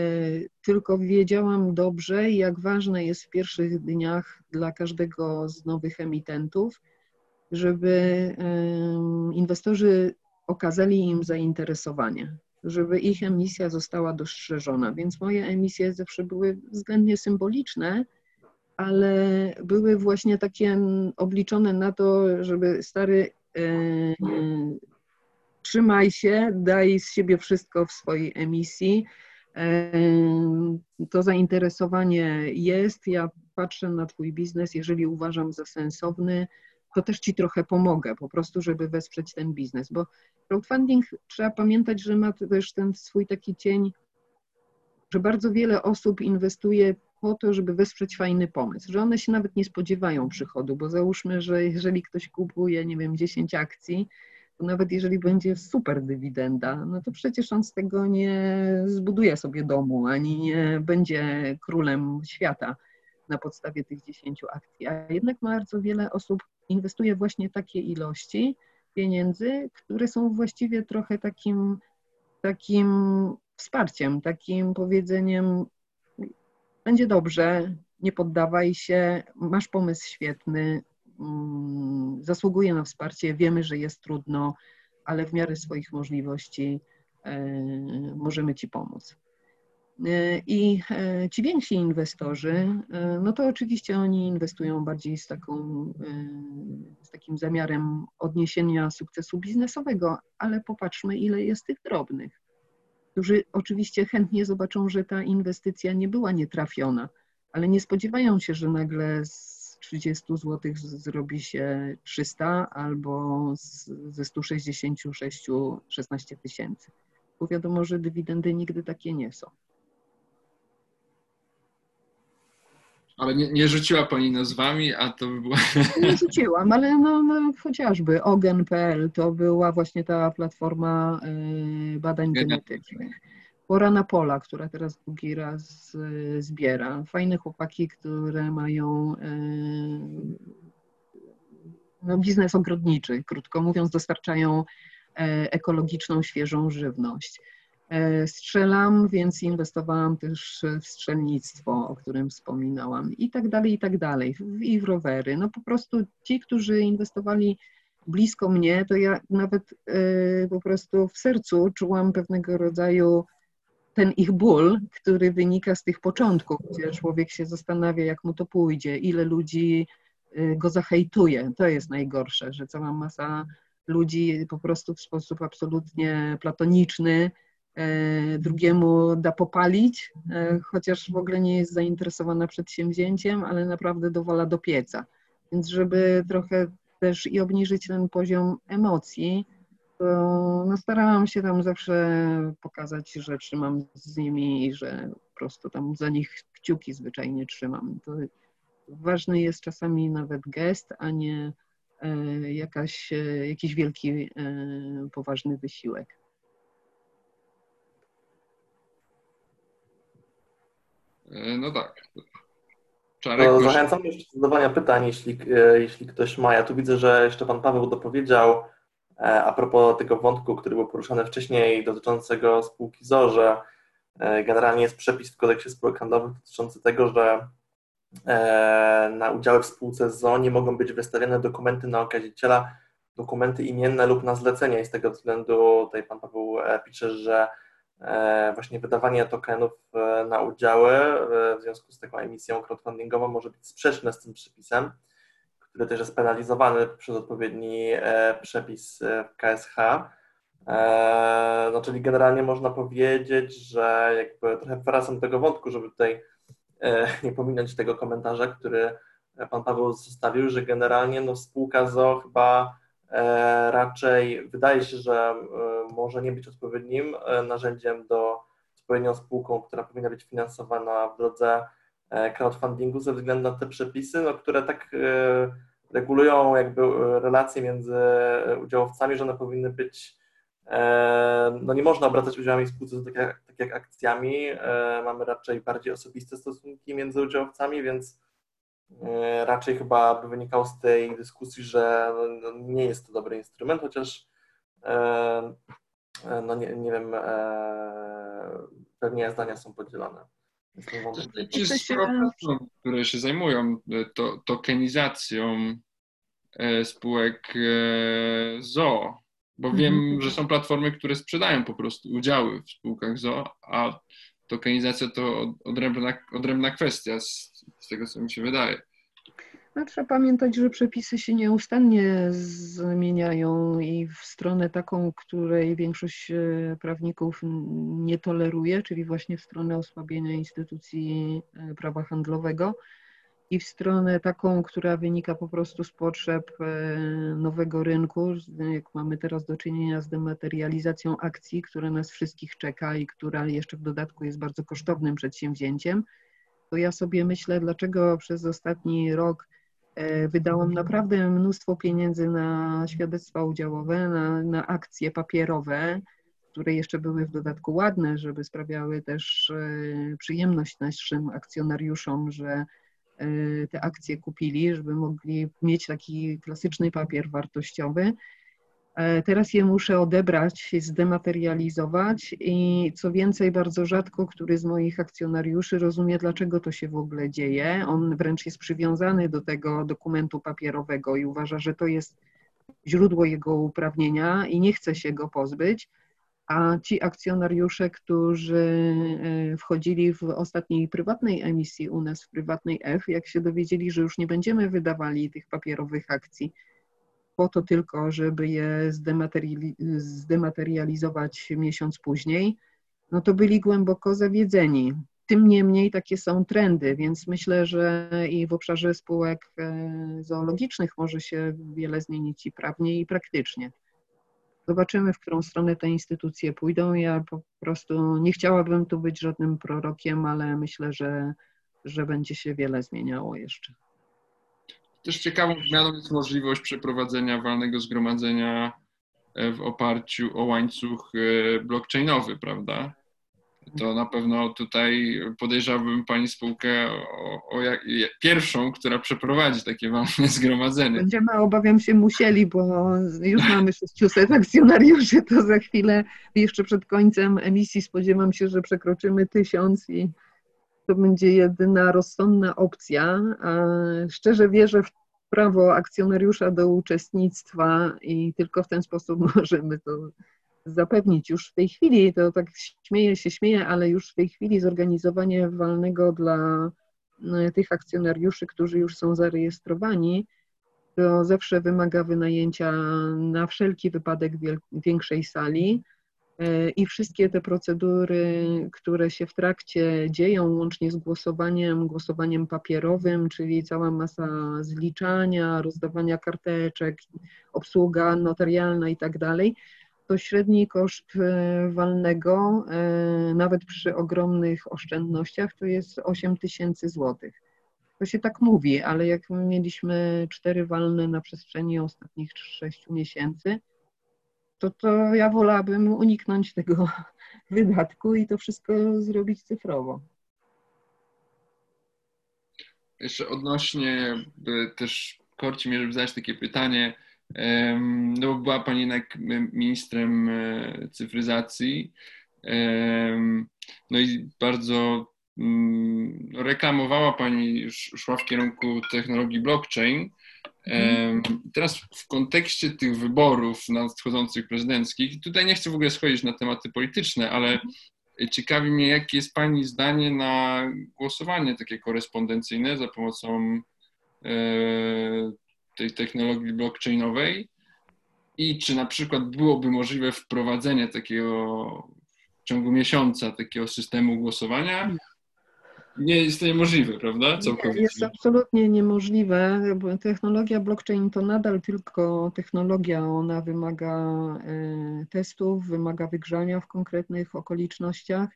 tylko wiedziałam dobrze, jak ważne jest w pierwszych dniach dla każdego z nowych emitentów, żeby inwestorzy okazali im zainteresowanie, żeby ich emisja została dostrzeżona. Więc moje emisje zawsze były względnie symboliczne, ale były właśnie takie obliczone na to, żeby stary e, trzymaj się, daj z siebie wszystko w swojej emisji. E, to zainteresowanie jest. Ja patrzę na Twój biznes, jeżeli uważam za sensowny, to też Ci trochę pomogę, po prostu, żeby wesprzeć ten biznes, bo crowdfunding trzeba pamiętać, że ma też ten swój taki cień, że bardzo wiele osób inwestuje po to, żeby wesprzeć fajny pomysł, że one się nawet nie spodziewają przychodu, bo załóżmy, że jeżeli ktoś kupuje, nie wiem, 10 akcji, to nawet jeżeli będzie super dywidenda, no to przecież on z tego nie zbuduje sobie domu, ani nie będzie królem świata na podstawie tych 10 akcji. A jednak bardzo wiele osób inwestuje właśnie takie ilości pieniędzy, które są właściwie trochę takim, takim wsparciem, takim powiedzeniem, będzie dobrze, nie poddawaj się, masz pomysł świetny, mm, zasługuje na wsparcie, wiemy, że jest trudno, ale w miarę swoich możliwości e, możemy Ci pomóc. E, I e, ci więksi inwestorzy, no to oczywiście oni inwestują bardziej z, taką, z takim zamiarem odniesienia sukcesu biznesowego, ale popatrzmy, ile jest tych drobnych którzy oczywiście chętnie zobaczą, że ta inwestycja nie była nietrafiona, ale nie spodziewają się, że nagle z 30 zł zrobi się 300 albo z, ze 166 16 tysięcy. Bo wiadomo, że dywidendy nigdy takie nie są.
Ale nie, nie rzuciła Pani nazwami, a to by było... <laughs>
Nie rzuciłam, ale no, no chociażby ogen.pl to była właśnie ta platforma y, badań genetycznych. Pora na pola, która teraz drugi raz y, zbiera. Fajne chłopaki, które mają y, no, biznes ogrodniczy, krótko mówiąc, dostarczają ekologiczną, świeżą żywność. E, strzelam, więc inwestowałam też w strzelnictwo, o którym wspominałam, i tak dalej, i tak dalej, i w rowery. No po prostu ci, którzy inwestowali blisko mnie, to ja nawet e, po prostu w sercu czułam pewnego rodzaju ten ich ból, który wynika z tych początków, gdzie człowiek się zastanawia, jak mu to pójdzie, ile ludzi e, go zahejtuje. To jest najgorsze, że cała masa ludzi po prostu w sposób absolutnie platoniczny drugiemu da popalić, e, chociaż w ogóle nie jest zainteresowana przedsięwzięciem, ale naprawdę dowala do pieca. Więc żeby trochę też i obniżyć ten poziom emocji, to no starałam się tam zawsze pokazać, że trzymam z nimi i że po prostu tam za nich kciuki zwyczajnie trzymam. To ważny jest czasami nawet gest, a nie jakaś, jakiś wielki, poważny wysiłek.
No tak.
Czarek, no, zachęcam jeszcze do zadawania pytań, jeśli, jeśli ktoś ma. Ja tu widzę, że jeszcze Pan Paweł dopowiedział a propos tego wątku, który był poruszany wcześniej dotyczącego spółki ZO, że E, generalnie jest przepis w kodeksie spółek handlowych dotyczący tego, że e, na udziały w spółce ZO nie mogą być wystawiane dokumenty na okaziciela, dokumenty imienne lub na zlecenie i z tego względu tutaj Pan Paweł e, pisze, że właśnie wydawanie tokenów na udziały w związku z taką emisją crowdfundingową może być sprzeczne z tym przepisem, który też jest penalizowany przez odpowiedni przepis w KSH. E, no, czyli generalnie można powiedzieć, że jakby trochę wracam tego wątku, żeby tutaj e, nie pominąć tego komentarza, który pan Paweł zostawił, że generalnie no, spółka ZO chyba e, raczej wydaje się, że może nie być odpowiednim narzędziem do odpowiednią spółką, która powinna być finansowana w drodze crowdfundingu ze względu na te przepisy, no, które tak regulują jakby relacje między udziałowcami, że one powinny być E, no nie można obracać udziałami w spółce tak jak, tak jak akcjami. E, mamy raczej bardziej osobiste stosunki między udziałowcami, więc e, raczej chyba by wynikało z tej dyskusji, że no, no nie jest to dobry instrument, chociaż no nie, nie wiem, pewnie zdania są podzielone.
Jest sporo platform, które się zajmują to, tokenizacją spółek ZO bo wiem, mhm. że są platformy, które sprzedają po prostu udziały w spółkach ZO, a tokenizacja to odrębna, odrębna kwestia z, z tego, co mi się wydaje.
No, trzeba pamiętać, że przepisy się nieustannie zmieniają i w stronę taką, której większość e, prawników nie toleruje, czyli właśnie w stronę osłabienia instytucji e, prawa handlowego i w stronę taką, która wynika po prostu z potrzeb e, nowego rynku, jak mamy teraz do czynienia z dematerializacją akcji, która nas wszystkich czeka i która jeszcze w dodatku jest bardzo kosztownym przedsięwzięciem, to ja sobie myślę, dlaczego przez ostatni rok e, wydałam naprawdę mnóstwo pieniędzy na świadectwa udziałowe, na, na akcje papierowe, które jeszcze były w dodatku ładne, żeby sprawiały też e, przyjemność naszym akcjonariuszom, że te akcje kupili, żeby mogli mieć taki klasyczny papier wartościowy. E, teraz je muszę odebrać, zdematerializować i co więcej, bardzo rzadko który z moich akcjonariuszy rozumie, dlaczego to się w ogóle dzieje. On wręcz jest przywiązany do tego dokumentu papierowego i uważa, że to jest źródło jego uprawnienia i nie chce się go pozbyć a ci akcjonariusze, którzy e, wchodzili w ostatniej prywatnej emisji u nas, w prywatnej F, jak się dowiedzieli, że już nie będziemy wydawali tych papierowych akcji, po to tylko, żeby je zdematerializować miesiąc później, no to byli głęboko zawiedzeni. Tym niemniej takie są trendy, więc myślę, że i w obszarze spółek e, zoologicznych może się wiele zmienić i prawnie, i praktycznie. Zobaczymy, w którą stronę te instytucje pójdą. Ja po prostu nie chciałabym tu być żadnym prorokiem, ale myślę, że, że będzie się wiele zmieniało jeszcze.
Też ciekawą zmianą jest możliwość przeprowadzenia walnego zgromadzenia e, w oparciu o łańcuch e, blockchainowy, prawda? To na pewno tutaj podejrzewałbym Pani spółkę o, o jak, pierwszą, która przeprowadzi takie <laughs> walne zgromadzenie.
Będziemy, obawiam się, musieli, bo już mamy 600 akcjonariuszy, to za chwilę, jeszcze przed końcem emisji spodziewam się, że przekroczymy tysiąc i to będzie jedyna rozsądna opcja. Szczerze wierzę w prawo akcjonariusza do uczestnictwa i tylko w ten sposób <laughs> możemy to zapewnić już w tej chwili, to tak śmieję się, śmieję, ale już w tej chwili zorganizowanie walnego dla no, tych akcjonariuszy, którzy już są zarejestrowani, to zawsze wymaga wynajęcia na wszelki wypadek większej sali e, i wszystkie te procedury, które się w trakcie dzieją, łącznie z głosowaniem, głosowaniem papierowym, czyli cała masa zliczania, rozdawania karteczek, obsługa notarialna i tak dalej, to średni koszt e, walnego, e, nawet przy ogromnych oszczędnościach, to jest 8 tysięcy złotych. To się tak mówi, ale jak mieliśmy cztery walne na przestrzeni ostatnich sześciu miesięcy, to, to ja wolałabym uniknąć tego <laughs> wydatku i to wszystko zrobić cyfrowo.
Jeszcze odnośnie też korci mnie, żeby zadać takie pytanie, no bo była Pani jednak ministrem e, cyfryzacji, no i bardzo mm, reklamowała Pani, szła w kierunku technologii blockchain. Teraz w kontekście tych wyborów nadchodzących prezydenckich, tutaj nie chcę w ogóle schodzić na tematy polityczne, ale ciekawi mnie, jakie jest Pani zdanie na głosowanie takie korespondencyjne za pomocą e, tej technologii blockchainowej i czy na przykład byłoby możliwe wprowadzenie takiego w ciągu miesiąca takiego systemu głosowania? Nie jest to niemożliwe, prawda?
Całkowicie. Jest absolutnie niemożliwe, technologia blockchain to nadal tylko technologia. Ona wymaga e, testów, wymaga wygrzania w konkretnych okolicznościach.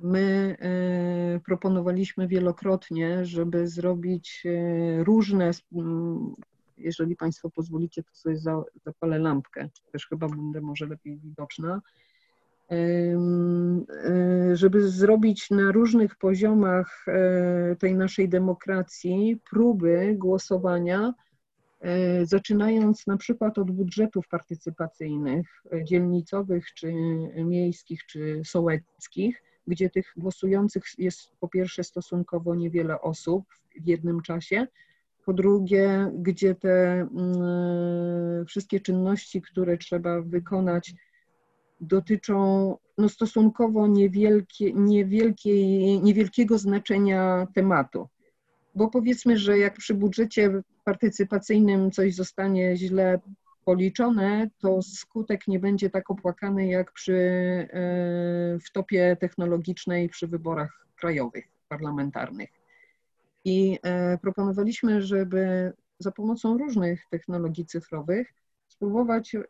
My e, proponowaliśmy wielokrotnie, żeby zrobić e, różne jeżeli Państwo pozwolicie, to sobie zapalę lampkę, też chyba będę może lepiej widoczna, e, żeby zrobić na różnych poziomach e, tej naszej demokracji próby głosowania, e, zaczynając na przykład od budżetów partycypacyjnych, dzielnicowych, czy miejskich, czy sołeckich, gdzie tych głosujących jest po pierwsze stosunkowo niewiele osób w jednym czasie, po drugie, gdzie te mm, wszystkie czynności, które trzeba wykonać, dotyczą no, stosunkowo niewielkie, niewielkiej, niewielkiego znaczenia tematu. Bo powiedzmy, że jak przy budżecie partycypacyjnym coś zostanie źle policzone, to skutek nie będzie tak opłakany jak przy e, wtopie technologicznej przy wyborach krajowych, parlamentarnych. I e, proponowaliśmy, żeby za pomocą różnych technologii cyfrowych spróbować e,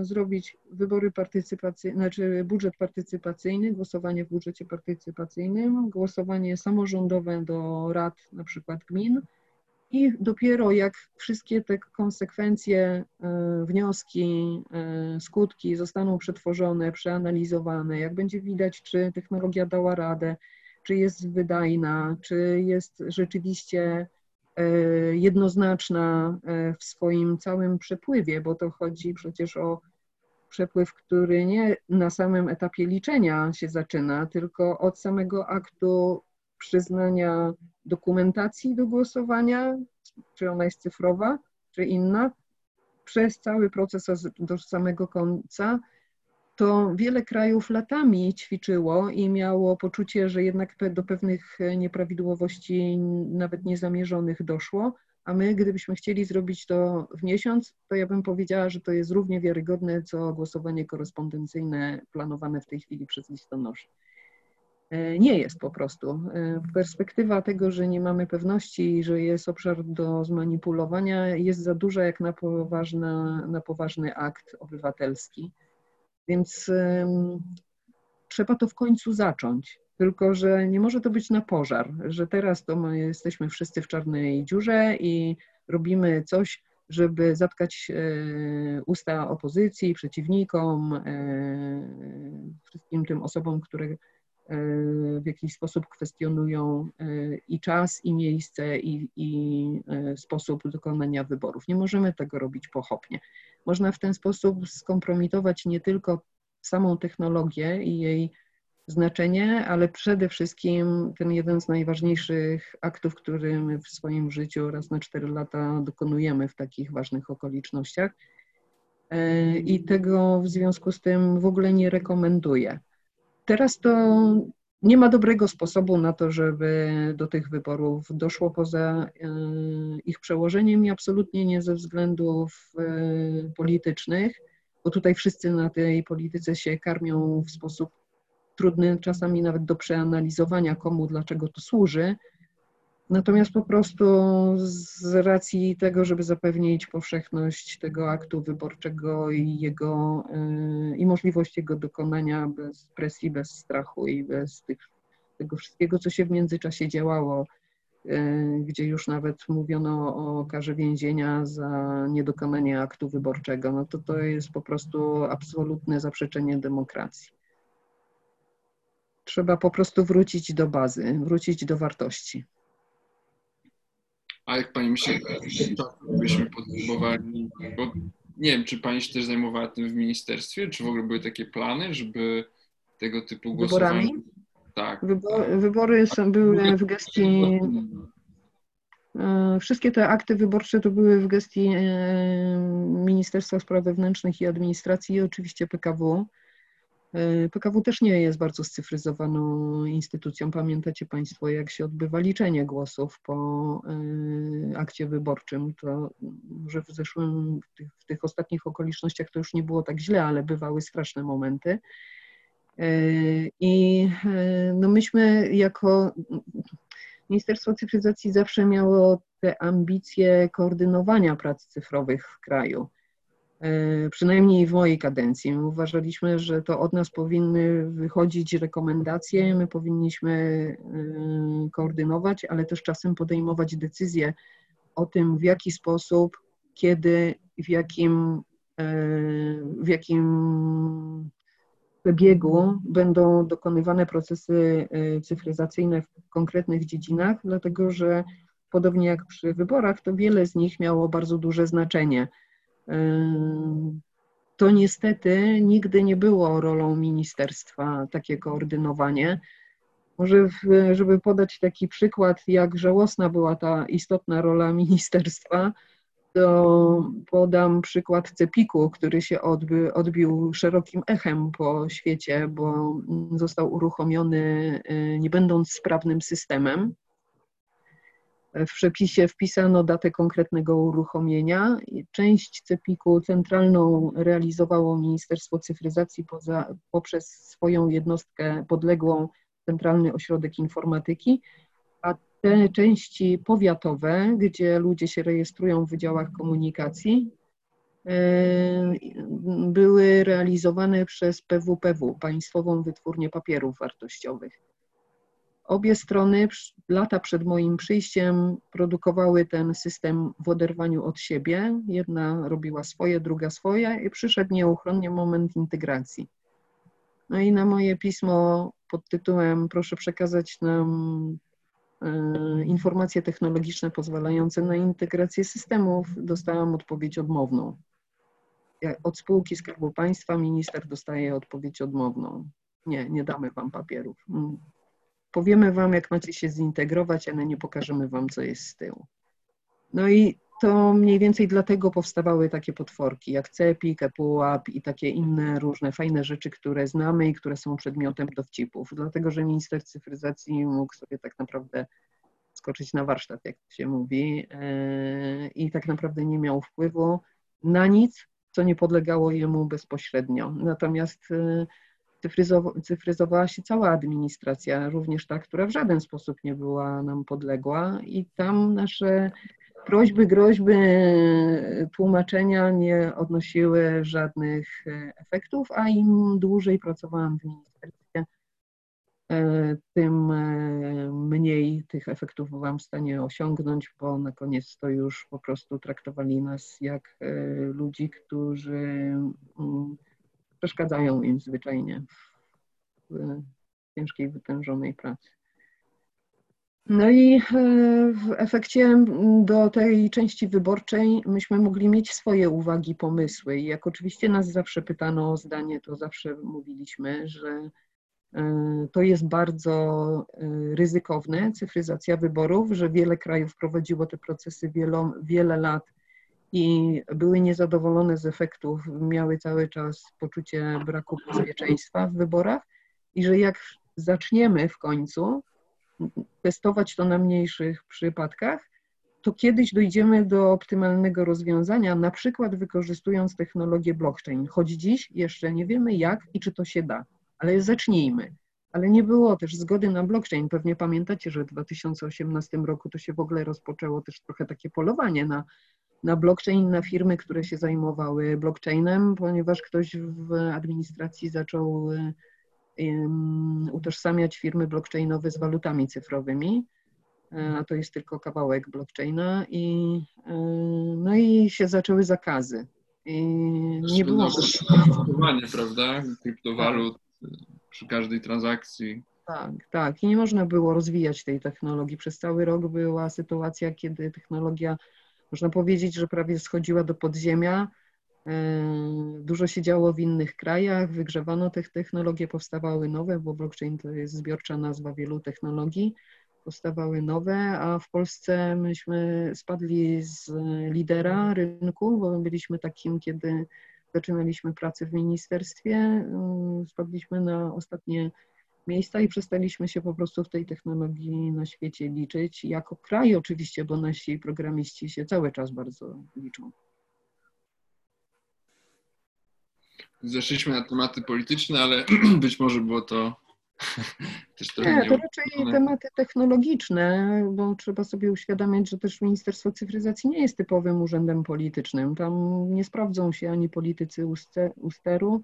zrobić wybory partycypacyjne, znaczy budżet partycypacyjny, głosowanie w budżecie partycypacyjnym, głosowanie samorządowe do rad na przykład gmin i dopiero jak wszystkie te konsekwencje, e, wnioski, skutki zostaną przetworzone, przeanalizowane, jak będzie widać, czy technologia dała radę, czy jest wydajna, czy jest rzeczywiście e, jednoznaczna e, w swoim całym przepływie, bo to chodzi przecież o przepływ, który nie na samym etapie liczenia się zaczyna, tylko od samego aktu przyznania dokumentacji do głosowania, czy ona jest cyfrowa, czy inna, przez cały proces do samego końca to wiele krajów latami ćwiczyło i miało poczucie, że jednak do pewnych nieprawidłowości, nawet niezamierzonych, doszło. A my, gdybyśmy chcieli zrobić to w miesiąc, to ja bym powiedziała, że to jest równie wiarygodne, co głosowanie korespondencyjne planowane w tej chwili przez listonoszy. E, nie jest po prostu. E, perspektywa tego, że nie mamy pewności, że jest obszar do zmanipulowania, jest za duża jak na, poważna, na poważny akt obywatelski. Więc trzeba to w końcu zacząć. Tylko, że nie może to być na pożar, że teraz to my jesteśmy wszyscy w czarnej dziurze i robimy coś, żeby zatkać e, usta opozycji, przeciwnikom, e, wszystkim tym osobom, które e, w jakiś sposób kwestionują i czas, i miejsce, i, i sposób dokonania wyborów. Nie możemy tego robić pochopnie. Można w ten sposób skompromitować nie tylko samą technologię i jej znaczenie, ale przede wszystkim ten jeden z najważniejszych aktów, który my w swoim życiu raz na cztery lata dokonujemy w takich ważnych okolicznościach. E, I tego w związku z tym w ogóle nie rekomenduję. Teraz to nie ma dobrego sposobu na to, żeby do tych wyborów doszło poza e, ich przełożeniem i absolutnie nie ze względów e, politycznych, bo tutaj wszyscy na tej polityce się karmią w sposób trudny, czasami nawet do przeanalizowania, komu, dlaczego to służy. Natomiast po prostu z racji tego, żeby zapewnić powszechność tego aktu wyborczego i jego e, i możliwość jego dokonania bez presji, bez strachu i bez tych, tego wszystkiego, co się w międzyczasie działało gdzie już nawet mówiono o karze więzienia za niedokonanie aktu wyborczego, no to to jest po prostu absolutne zaprzeczenie demokracji. Trzeba po prostu wrócić do bazy, wrócić do wartości.
A jak pani myśli, byśmy potrzebowali, bo nie wiem, czy pani się też zajmowała tym w ministerstwie, czy w ogóle były takie plany, żeby tego typu głosowanie...
Wyborami? Tak. wybory są, były w gestii... E, wszystkie te akty wyborcze to były w gestii e, Ministerstwa Spraw Wewnętrznych i Administracji i oczywiście PKW. E, PKW też nie jest bardzo scyfryzowaną instytucją. Pamiętacie Państwo, jak się odbywa liczenie głosów po e, akcie wyborczym, to może w zeszłym, w tych, ostatnich okolicznościach to już nie było tak źle, ale bywały straszne momenty. E, I no myśmy jako Ministerstwo Cyfryzacji zawsze miało te ambicje koordynowania prac cyfrowych w kraju. E, przynajmniej w mojej kadencji. My uważaliśmy, że to od nas powinny wychodzić rekomendacje, my powinniśmy e, koordynować, ale też czasem podejmować decyzje o tym, w jaki sposób, kiedy, w jakim, e, w jakim biegu będą dokonywane procesy cyfryzacyjne w konkretnych dziedzinach, dlatego że podobnie jak przy wyborach, to wiele z nich miało bardzo duże znaczenie to niestety nigdy nie było rolą ministerstwa takie koordynowanie. Może, żeby podać taki przykład, jak żałosna była ta istotna rola <laughs> ministerstwa, to podam przykład Cepiku, który się odby, odbił szerokim echem po świecie, bo został uruchomiony y, nie będąc sprawnym systemem. W przepisie wpisano datę konkretnego uruchomienia. Część CEPIK-u centralną realizowało Ministerstwo Cyfryzacji poza, poprzez swoją jednostkę podległą Centralny Ośrodek Informatyki, a te części powiatowe, gdzie ludzie się rejestrują w wydziałach komunikacji, e, były realizowane przez PWPW, Państwową Wytwórnię Papierów Wartościowych. Obie strony lata przed moim przyjściem produkowały ten system w oderwaniu od siebie. Jedna robiła swoje, druga swoje i przyszedł nieuchronnie moment integracji. No i na moje pismo pod tytułem proszę przekazać nam e, informacje technologiczne pozwalające na integrację systemów, dostałam odpowiedź odmowną. Od spółki Skarbu Państwa minister dostaje odpowiedź odmowną. Nie, nie damy wam papierów. Powiemy Wam, jak macie się zintegrować, ale nie pokażemy Wam, co jest z tyłu. No i to mniej więcej dlatego powstawały takie potworki jak CEPIK, EPUAP i takie inne różne fajne rzeczy, które znamy i które są przedmiotem dowcipów. Dlatego, że minister cyfryzacji mógł sobie tak naprawdę skoczyć na warsztat, jak się mówi, e, i tak naprawdę nie miał wpływu na nic, co nie podlegało jemu bezpośrednio. Natomiast e, cyfryzowała się cała administracja, również ta, która w żaden sposób nie była nam podległa i tam nasze prośby, groźby, tłumaczenia nie odnosiły żadnych e, efektów, a im dłużej pracowałam w ministerstwie, e, tym e, mniej tych efektów byłam w stanie osiągnąć, bo na koniec to już po prostu traktowali nas jak ludzi, którzy mm, przeszkadzają im zwyczajnie w ciężkiej, wytężonej pracy. No i e, w efekcie do tej części wyborczej myśmy mogli mieć swoje uwagi, pomysły. I jak oczywiście nas zawsze pytano o zdanie, to zawsze mówiliśmy, że e, to jest bardzo e, ryzykowne, cyfryzacja wyborów, że wiele krajów prowadziło te procesy wielo, wiele lat i były niezadowolone z efektów, miały cały czas poczucie braku bezpieczeństwa w wyborach i że jak zaczniemy w końcu testować to na mniejszych przypadkach, to kiedyś dojdziemy do optymalnego rozwiązania, na przykład wykorzystując technologię blockchain. Choć dziś jeszcze nie wiemy jak i czy to się da, ale zacznijmy. Ale nie było też zgody na blockchain. Pewnie pamiętacie, że w 2018 roku to się w ogóle rozpoczęło też trochę takie polowanie na na blockchain, na firmy, które się zajmowały blockchainem, ponieważ ktoś w administracji zaczął utożsamiać firmy blockchainowe z walutami cyfrowymi. a to jest tylko kawałek blockchaina i no i się zaczęły zakazy. I
nie było kryptowanie, prawda? Kryptowalut tak. przy każdej transakcji.
Tak, tak. I nie można było rozwijać tej technologii. Przez cały rok była sytuacja, kiedy technologia, można powiedzieć, że prawie schodziła do podziemia. Dużo się działo w innych krajach, wygrzewano te technologie, powstawały nowe, bo blockchain to jest zbiorcza nazwa wielu technologii. Powstawały nowe, a w Polsce myśmy spadli z lidera rynku, bo byliśmy takim, kiedy zaczynaliśmy pracę w ministerstwie, mm, spadliśmy na ostatnie miejsca i przestaliśmy się po prostu w tej technologii na świecie liczyć. Jako kraj oczywiście, bo nasi programiści się cały czas bardzo liczą.
Zeszliśmy na tematy polityczne, ale <clears throat> być może było to <laughs>
też nie, to raczej tematy technologiczne, bo trzeba sobie uświadamiać, że też Ministerstwo Cyfryzacji nie jest typowym urzędem politycznym. Tam nie sprawdzą się ani politycy usteru,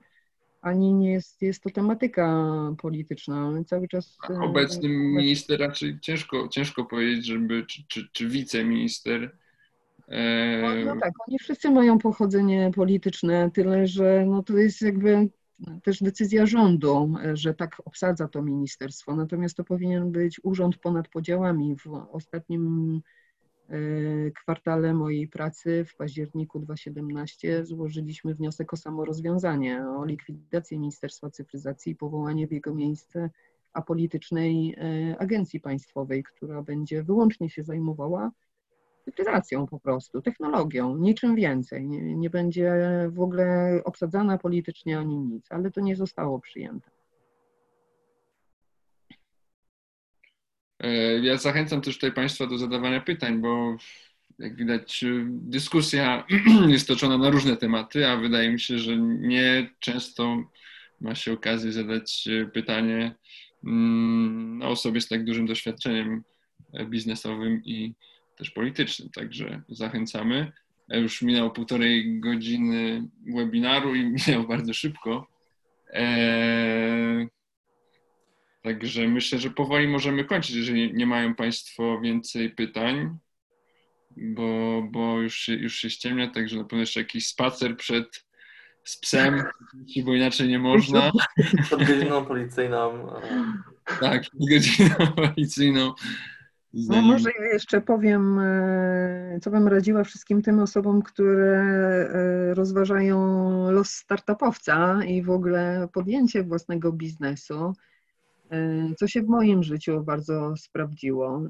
ani nie jest, jest to tematyka polityczna. Cały czas.
A obecny minister raczej ciężko, ciężko powiedzieć, żeby, czy, czy, czy wiceminister.
E... No, no, tak, oni wszyscy mają pochodzenie polityczne, tyle że no to jest jakby też decyzja rządu, że tak obsadza to ministerstwo. Natomiast to powinien być urząd ponad podziałami. W ostatnim e, kwartale mojej pracy w październiku 2017 złożyliśmy wniosek o samorozwiązanie, o likwidację Ministerstwa Cyfryzacji i powołanie w jego miejsce apolitycznej e, agencji państwowej, która będzie wyłącznie się zajmowała cyfryzacją po prostu, technologią, niczym więcej. Nie, nie będzie w ogóle obsadzana politycznie ani nic, ale to nie zostało przyjęte.
Ja zachęcam też tutaj Państwa do zadawania pytań, bo jak widać dyskusja <clears throat> jest toczona na różne tematy, a wydaje mi się, że nie często ma się okazję zadać pytanie mm, osobie z tak dużym doświadczeniem biznesowym i, też politycznym, także zachęcamy. Już minęło półtorej godziny webinaru i <laughs> minęło bardzo szybko. Eee, także myślę, że powoli możemy kończyć, jeżeli nie mają Państwo więcej pytań, bo, bo już, się, już się ściemnia, także na pewno jeszcze jakiś spacer przed z psem, bo inaczej nie można. <laughs>
Przed godziną policyjną.
Tak, przed godziną policyjną.
No może jeszcze powiem, e, co bym radziła wszystkim tym osobom, które e, rozważają los startupowca i w ogóle podjęcie własnego biznesu, co się w moim życiu bardzo sprawdziło.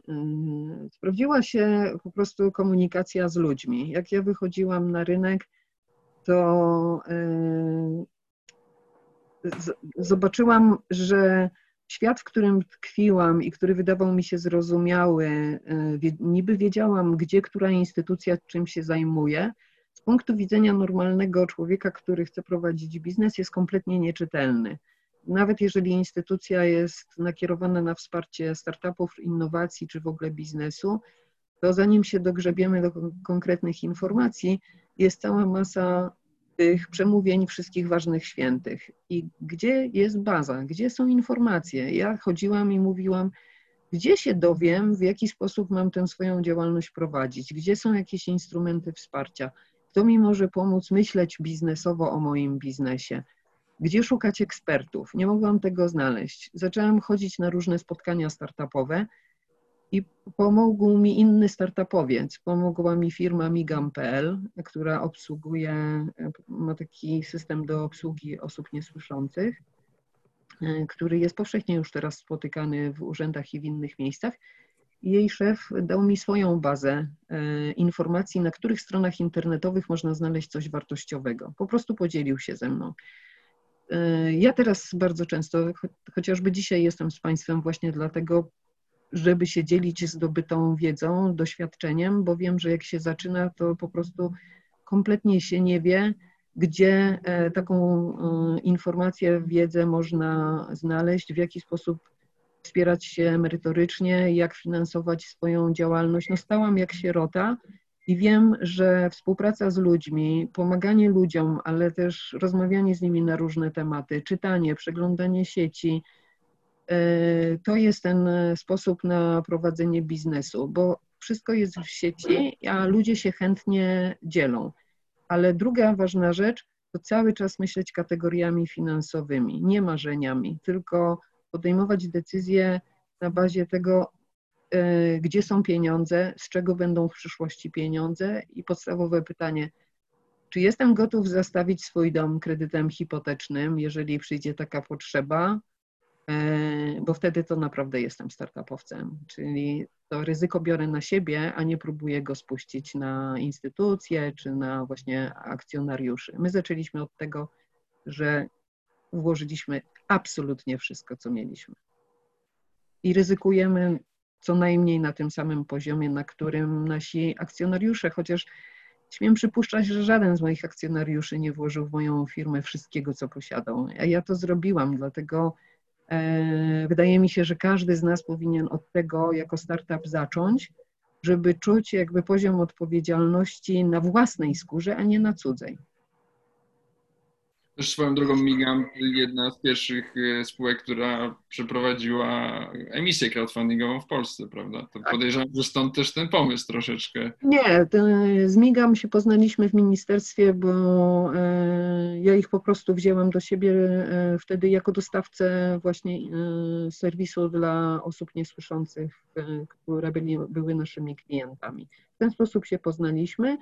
Sprawdziła się po prostu komunikacja z ludźmi. Jak ja wychodziłam na rynek, to zobaczyłam, że świat, w którym tkwiłam i który wydawał mi się zrozumiały, niby wiedziałam, gdzie która instytucja czym się zajmuje, z punktu widzenia normalnego człowieka, który chce prowadzić biznes, jest kompletnie nieczytelny. Nawet jeżeli instytucja jest nakierowana na wsparcie startupów, innowacji czy w ogóle biznesu, to zanim się dogrzebiemy do konkretnych informacji, jest cała masa tych przemówień wszystkich ważnych świętych. I gdzie jest baza, gdzie są informacje? Ja chodziłam i mówiłam, gdzie się dowiem, w jaki sposób mam tę swoją działalność prowadzić, gdzie są jakieś instrumenty wsparcia, kto mi może pomóc myśleć biznesowo o moim biznesie, gdzie szukać ekspertów. Nie mogłam tego znaleźć. Zaczęłam chodzić na różne spotkania startupowe i pomógł mi inny startupowiec. Pomogła mi firma Migam.pl, która obsługuje, ma taki system do obsługi osób niesłyszących, który jest powszechnie już teraz spotykany w urzędach i w innych miejscach. Jej szef dał mi swoją bazę e, informacji, na których stronach internetowych można znaleźć coś wartościowego. Po prostu podzielił się ze mną. E, ja teraz bardzo często, chociażby dzisiaj jestem z Państwem właśnie dlatego, żeby się dzielić zdobytą wiedzą, doświadczeniem, bo wiem, że jak się zaczyna, to po prostu kompletnie się nie wie, gdzie e, taką e, informację, wiedzę można znaleźć, w jaki sposób wspierać się merytorycznie, jak finansować swoją działalność. No stałam jak sierota i wiem, że współpraca z ludźmi, pomaganie ludziom, ale też rozmawianie z nimi na różne tematy, czytanie, przeglądanie sieci, to jest ten sposób na prowadzenie biznesu, bo wszystko jest w sieci, a ludzie się chętnie dzielą. Ale druga ważna rzecz to cały czas myśleć kategoriami finansowymi, nie marzeniami, tylko podejmować decyzje na bazie tego, e, gdzie są pieniądze, z czego będą w przyszłości pieniądze i podstawowe pytanie, czy jestem gotów zastawić swój dom kredytem hipotecznym, jeżeli przyjdzie taka potrzeba, e, bo wtedy to naprawdę jestem startupowcem, czyli to ryzyko biorę na siebie, a nie próbuję go spuścić na instytucje czy na właśnie akcjonariuszy. My zaczęliśmy od tego, że włożyliśmy absolutnie wszystko, co mieliśmy. I ryzykujemy co najmniej na tym samym poziomie, na którym nasi akcjonariusze, chociaż śmiem przypuszczać, że żaden z moich akcjonariuszy nie włożył w moją firmę wszystkiego, co posiadał. A ja to zrobiłam, dlatego E, wydaje mi się, że każdy z nas powinien od tego jako startup zacząć, żeby czuć jakby poziom odpowiedzialności na własnej skórze, a nie na cudzej.
Też swoją drogą Migam, jedna z pierwszych e, spółek, która przeprowadziła emisję crowdfundingową w Polsce, prawda? To tak. podejrzewam, że stąd też ten pomysł troszeczkę.
Nie, z Migam się poznaliśmy w ministerstwie, bo e, ja ich po prostu wzięłam do siebie e, wtedy jako dostawcę właśnie serwisu dla osób niesłyszących, które byli, były naszymi klientami. W ten sposób się poznaliśmy.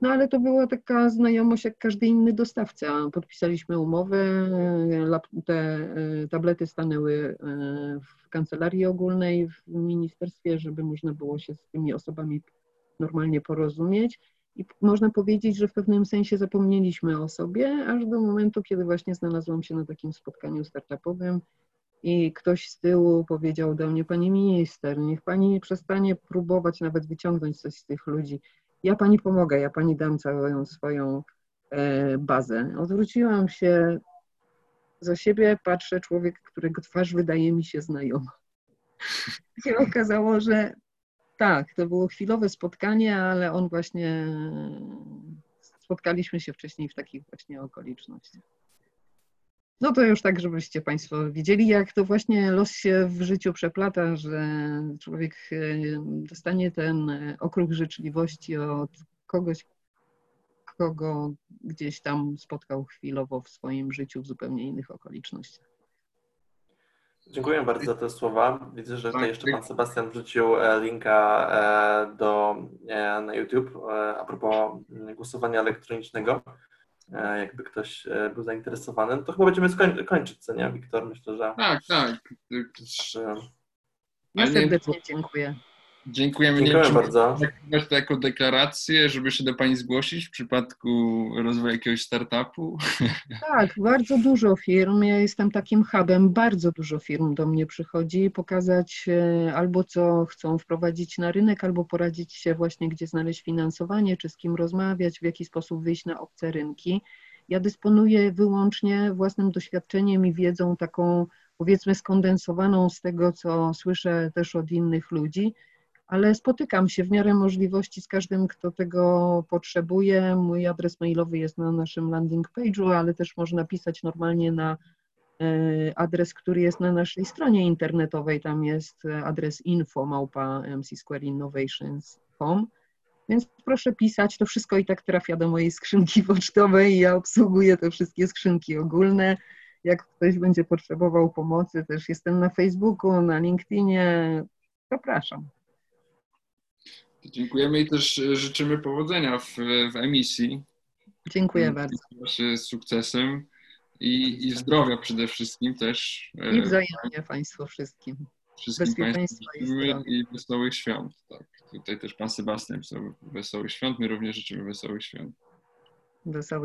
No ale to była taka znajomość jak każdy inny dostawca. Podpisaliśmy umowę, te e, tablety stanęły e, w kancelarii ogólnej w ministerstwie, żeby można było się z tymi osobami normalnie porozumieć. I można powiedzieć, że w pewnym sensie zapomnieliśmy o sobie, aż do momentu, kiedy właśnie znalazłam się na takim spotkaniu startupowym i ktoś z tyłu powiedział do mnie, pani minister, niech pani przestanie próbować nawet wyciągnąć coś z tych ludzi ja pani pomogę, ja pani dam całą swoją e, bazę. Odwróciłam się za siebie, patrzę, człowiek, którego twarz wydaje mi się znajoma. się okazało, że tak, to było chwilowe spotkanie, ale on właśnie, spotkaliśmy się wcześniej w takich właśnie okolicznościach. No to już tak, żebyście Państwo widzieli, jak to właśnie los się w życiu przeplata, że człowiek e, dostanie ten okruch życzliwości od kogoś, kogo gdzieś tam spotkał chwilowo w swoim życiu w zupełnie innych okolicznościach.
Dziękuję bardzo za te słowa. Widzę, że tutaj jeszcze Pan Sebastian wrzucił e, linka e, do, na YouTube a propos głosowania elektronicznego. E, jakby ktoś e, był zainteresowany, no to chyba będziemy skoń- kończyć, co nie, Wiktor? Myślę, że...
Tak, tak.
Ja serdecznie dziękuję.
Dziękujemy.
Dziękuję nie bardzo.
Traktować to jako deklarację, żeby się do Pani zgłosić w przypadku rozwoju jakiegoś startupu? <laughs>
Tak, bardzo dużo firm. Ja jestem takim hubem. Bardzo dużo firm do mnie przychodzi pokazać e, albo co chcą wprowadzić na rynek, albo poradzić się właśnie, gdzie znaleźć finansowanie, czy z kim rozmawiać, w jaki sposób wyjść na obce rynki. Ja dysponuję wyłącznie własnym doświadczeniem i wiedzą taką, powiedzmy, skondensowaną z tego, co słyszę też od innych ludzi ale spotykam się w miarę możliwości z każdym, kto tego potrzebuje. Mój adres mailowy jest na naszym landing page'u, ale też można pisać normalnie na e, adres, który jest na naszej stronie internetowej. Tam jest adres info małpa mcsquareinnovations.com. Więc proszę pisać, to wszystko i tak trafia do mojej skrzynki <laughs> pocztowej. Ja obsługuję te wszystkie skrzynki ogólne. Jak ktoś będzie potrzebował pomocy, też jestem na Facebooku, na LinkedInie. Zapraszam.
Dziękujemy i też e, życzymy powodzenia w, w emisji.
Dziękuję bardzo.
Z sukcesem i, i zdrowia przede wszystkim też.
E, I wzajemnie Państwu wszystkim.
Wszystkim Bezpieczeństwa i, i wesołych świąt. Tak. Tutaj też Pan Sebastian wesołych świąt. My również życzymy wesołych świąt.
Wesołych